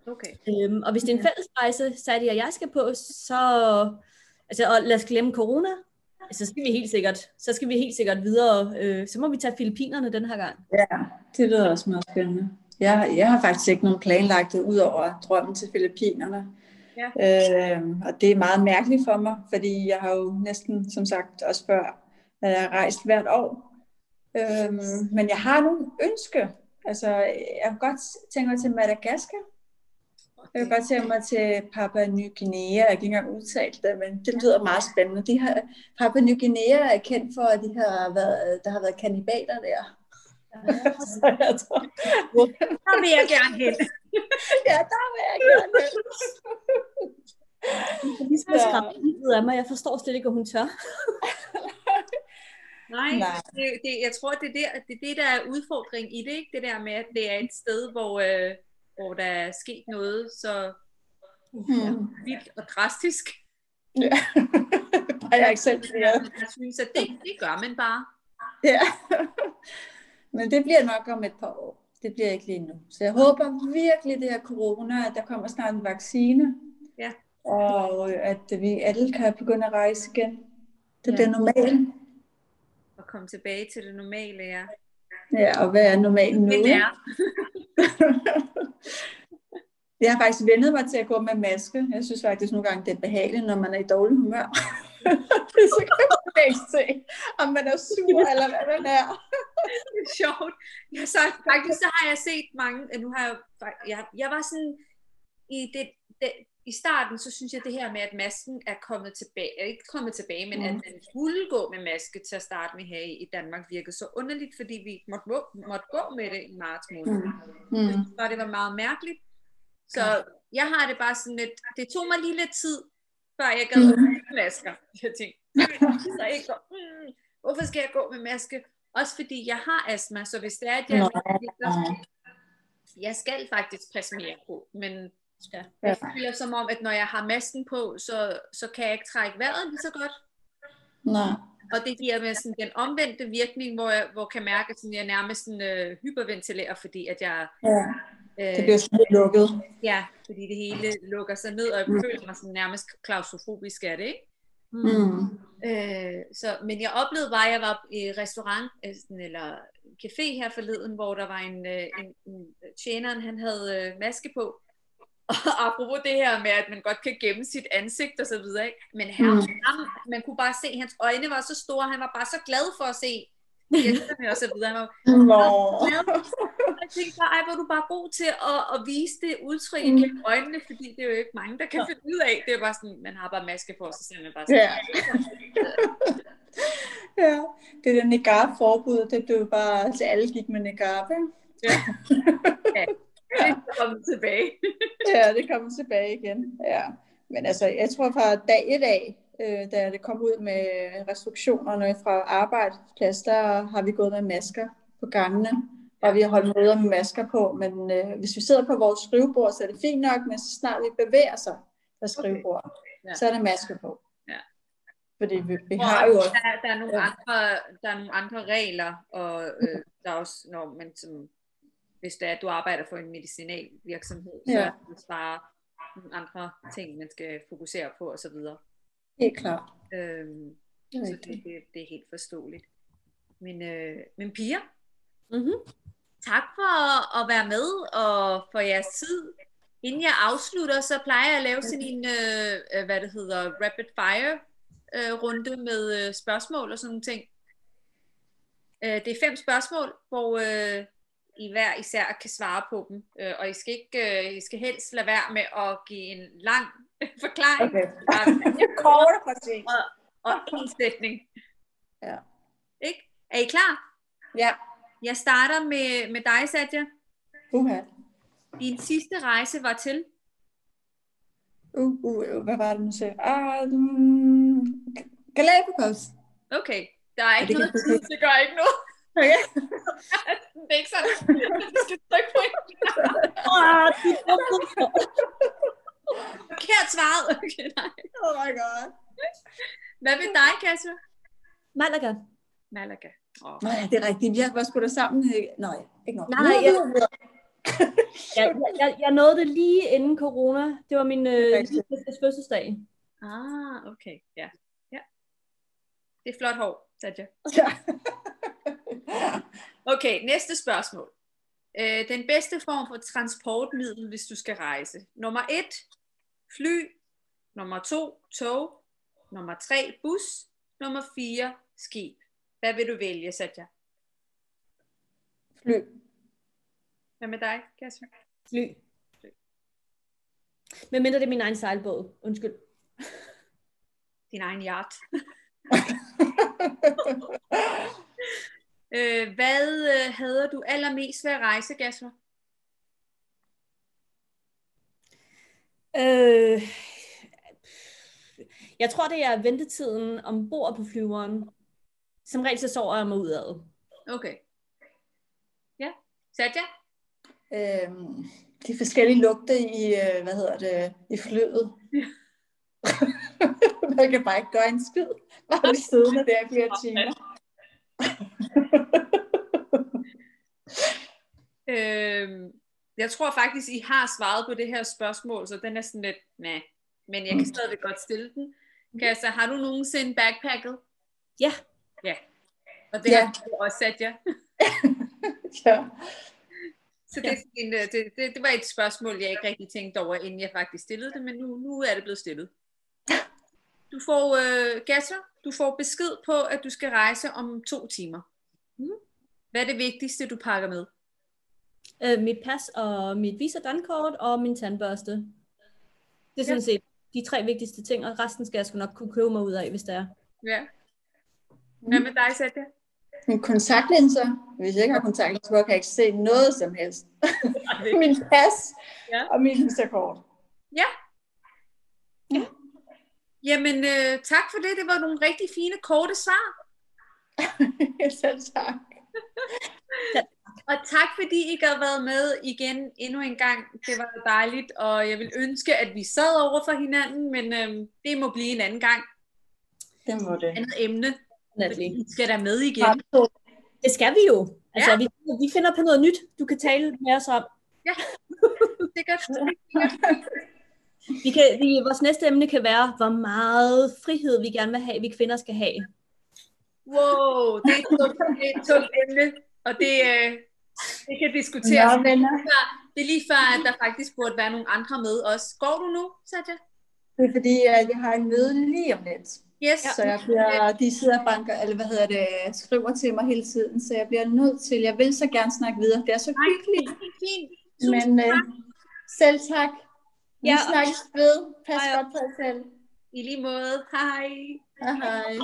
Okay. Øhm, og hvis det er en fælles rejse, så er det, at jeg skal på, så, altså, og lad os glemme corona, så skal vi helt sikkert, så skal vi helt sikkert videre. Øh, så må vi tage Filippinerne den her gang. Ja, det lyder også meget spændende. Jeg, jeg har faktisk ikke nogen planlagt det, ud over drømmen til Filippinerne. Ja. Øh, og det er meget mærkeligt for mig, fordi jeg har jo næsten, som sagt, også før, at jeg har rejst hvert år. Øh, men jeg har nogle ønsker. Altså, jeg har godt tænkt mig til Madagaskar. Jeg kan godt tænke mig til Papua Ny Guinea. Jeg har ikke engang udtalt det, men det lyder meget spændende. De har, Papua Ny Guinea er kendt for, at de har været, der har været kannibaler der. Så jeg tror, der vil jeg gerne hen. ja, der vil jeg gerne hen. Vi skal skræmme af mig. Jeg forstår slet ikke, om hun tør. Nej, Nej. Det, det, jeg tror, det er, der, det er det, der er udfordring i det, ikke? Det der med, at det er et sted, hvor, øh, hvor der er sket noget så hmm. vildt og drastisk. Ja, (laughs) har jeg ikke selv Jeg synes, at det, det gør man bare. Ja. Men det bliver nok om et par år. Det bliver ikke lige nu. Så jeg håber virkelig, det her corona, at der kommer snart en vaccine. Ja. Og at vi alle kan begynde at rejse igen. Det ja. bliver normalt. Og komme tilbage til det normale, ja. Ja, og hvad er normalt nu? Det er. (laughs) jeg har faktisk vendet mig til at gå med maske. Jeg synes faktisk nogle gange, det er behageligt, når man er i dårlig humør. (laughs) så kan man ikke se, om man er sur eller hvad man er. (laughs) det er sjovt. Jeg så, faktisk så har jeg set mange, nu har jeg, jeg, jeg var sådan, i, det, det, i starten, så synes jeg det her med, at masken er kommet tilbage, ikke kommet tilbage, men mm. at man skulle gå med maske til at starte med her i Danmark, virkede så underligt, fordi vi måtte, måtte gå med det i marts måned. Mm. Mm. Så det var meget mærkeligt. Så jeg har det bare sådan lidt, det tog mig lige lidt tid, før jeg gad mm. masker. Jeg tænkte, så ikke, mm, hvorfor skal jeg gå med maske? Også fordi jeg har astma, så hvis det er, at jeg, Nå, jeg skal faktisk passe mere på, men ja. jeg føler som om, at når jeg har masken på, så, så kan jeg ikke trække vejret lige så godt. Nej. Og det giver mig sådan den omvendte virkning, hvor jeg hvor kan mærke, at jeg nærmest sådan, øh, hyperventilerer, fordi at jeg... Ja. Øh, det bliver sådan lukket. Ja, fordi det hele lukker sig ned, og jeg mm. føler mig sådan nærmest klaustrofobisk af det, ikke? Mm. Øh, så, men jeg oplevede bare, at jeg var i restaurant øh, eller café her forleden, hvor der var en, øh, en, en tjeneren, han havde øh, maske på, (laughs) og apropos det her med, at man godt kan gemme sit ansigt og så videre, ikke? men her, mm. ham, man kunne bare se, at hans øjne var så store, han var bare så glad for at se (laughs) gæsterne og så videre. Han var, Nå. Jeg tænkte bare, ej, hvor du bare god til at, at vise det udtryk mm. gennem øjnene, fordi det er jo ikke mange, der kan finde ud af. Det er bare sådan, man har bare maske på, så ser man bare sådan. Ja. (laughs) ja, det der niqab-forbud, det blev bare, altså alle gik med niqab, ikke? Ja. ja. Det er kommet tilbage. (laughs) ja, det kommer tilbage igen. Ja. Men altså, jeg tror fra dag et af, øh, da det kom ud med restriktionerne fra arbejdsplads, der har vi gået med masker på gangene, og vi har holdt møder med masker på. Men øh, hvis vi sidder på vores skrivebord, så er det fint nok, men så snart vi bevæger sig på skrivebordet, okay. ja. så er der masker på. Ja. Fordi vi, vi har jo også... Der, der, er nogle andre, der er nogle andre regler, og øh, der er også, når man som hvis det er, at du arbejder for en medicinal virksomhed, ja. så er det bare nogle andre ting, man skal fokusere på osv. Helt klart. Øhm, det så det, det, det er helt forståeligt. Men, øh, men piger, mm-hmm. Tak for at være med og for jeres tid. Inden jeg afslutter, så plejer jeg at lave sådan en, øh, hvad det hedder, rapid fire øh, runde med øh, spørgsmål og sådan nogle ting. Øh, det er fem spørgsmål, hvor øh, i hver især kan svare på dem. Øh, og I skal, ikke, øh, I skal helst lade være med at give en lang (laughs) forklaring. Okay. Kort og præcis. Og, og en sætning. Ja. Ikke? Er I klar? Ja. Jeg starter med, med dig, Satya. Uha. Din sidste rejse var til? Uh, uh, hvad var det, nu sagde? Ah, um, Galapagos. Okay, der er ikke er noget tid, det gør ikke noget. Okay. (laughs) det er ikke sådan, du skal trykke på en. Forkert svaret. Okay, nej. Oh my god. Hvad med dig, Kasper? Malaga. Malaga. Oh. Nej, det er rigtigt. Vi har bare skudt sammen. Nej, ikke noget. Nej, nej, (laughs) jeg, jeg, jeg, jeg nåede det lige inden corona. Det var min øh, fødselsdag. Ah, okay. Ja. ja. Det er flot hår, Satya. Ja. (laughs) Okay, næste spørgsmål. Øh, den bedste form for transportmiddel, hvis du skal rejse. Nummer et, fly. Nummer to, tog. Nummer tre, bus. Nummer fire, skib. Hvad vil du vælge, Satya? Fly. Hvad med dig, Kasper? Fly. Fly. Men mindre det er min egen sejlbåd. Undskyld. (laughs) Din egen yacht. (laughs) Øh, hvad øh, hader du allermest ved at rejse, Gasper? Øh, jeg tror, det er ventetiden ombord på flyveren. Som regel så sover jeg mig ud af. Okay. Ja. Satya? Øhm, de forskellige lugte i, øh, hvad hedder det, i flyet. Ja. (laughs) Man kan bare ikke gøre en skid. Bare blive siddende der i flere (laughs) timer. (laughs) øhm, jeg tror faktisk, I har svaret på det her spørgsmål, så den er sådan lidt, nej. Men jeg kan stadigvæk godt stille den. Kassa, har du nogensinde backpacket? Ja. Ja. Og det ja. har du også sat, ja. (laughs) ja. Så det, en, øh, det, det, det var et spørgsmål, jeg ikke rigtig tænkte over, inden jeg faktisk stillede det, men nu, nu er det blevet stillet. Du får, øh, Gasser, du får besked på, at du skal rejse om to timer. Mm. Hvad er det vigtigste, du pakker med? Øh, mit pas og mit Visa dankort og min tandbørste. Det er sådan ja. set de tre vigtigste ting, og resten skal jeg sgu nok kunne købe mig ud af, hvis det er. Ja. Hvad med dig, Sætte? Min kontaktlinser. Hvis jeg ikke har kontaktlinser, kan jeg ikke se noget som helst. (laughs) min pas ja. og min Visa-kort. Ja. Ja. Jamen, øh, tak for det. Det var nogle rigtig fine, korte svar. (laughs) Selv tak. (laughs) og tak fordi I har været med igen endnu en gang. Det var dejligt, og jeg vil ønske, at vi sad over for hinanden, men øh, det må blive en anden gang. Det må det. Et andet emne. Vi skal der med igen. Det skal vi jo. Altså, ja. vi, vi finder på noget nyt, du kan tale med os om. Ja, sikkert. (laughs) Vi kan, vi, vores næste emne kan være, hvor meget frihed vi gerne vil have, vi kvinder skal have. Wow, det er et tungt, det er et tungt emne, og det, øh, det kan diskuteres. Nå, venner. det er lige før, at der faktisk burde være nogle andre med også. Går du nu, Satya? Det er fordi, at jeg har en møde lige om lidt. Yes. Så jeg bliver, de sidder banker, eller hvad hedder det, skriver til mig hele tiden, så jeg bliver nødt til, jeg vil så gerne snakke videre. Det er så hyggeligt. Det er fint. Men øh, selv tak. Vi Ja. snakkes ved. Pas Hej. godt på jer selv. I lige måde. Hej. Hej hej.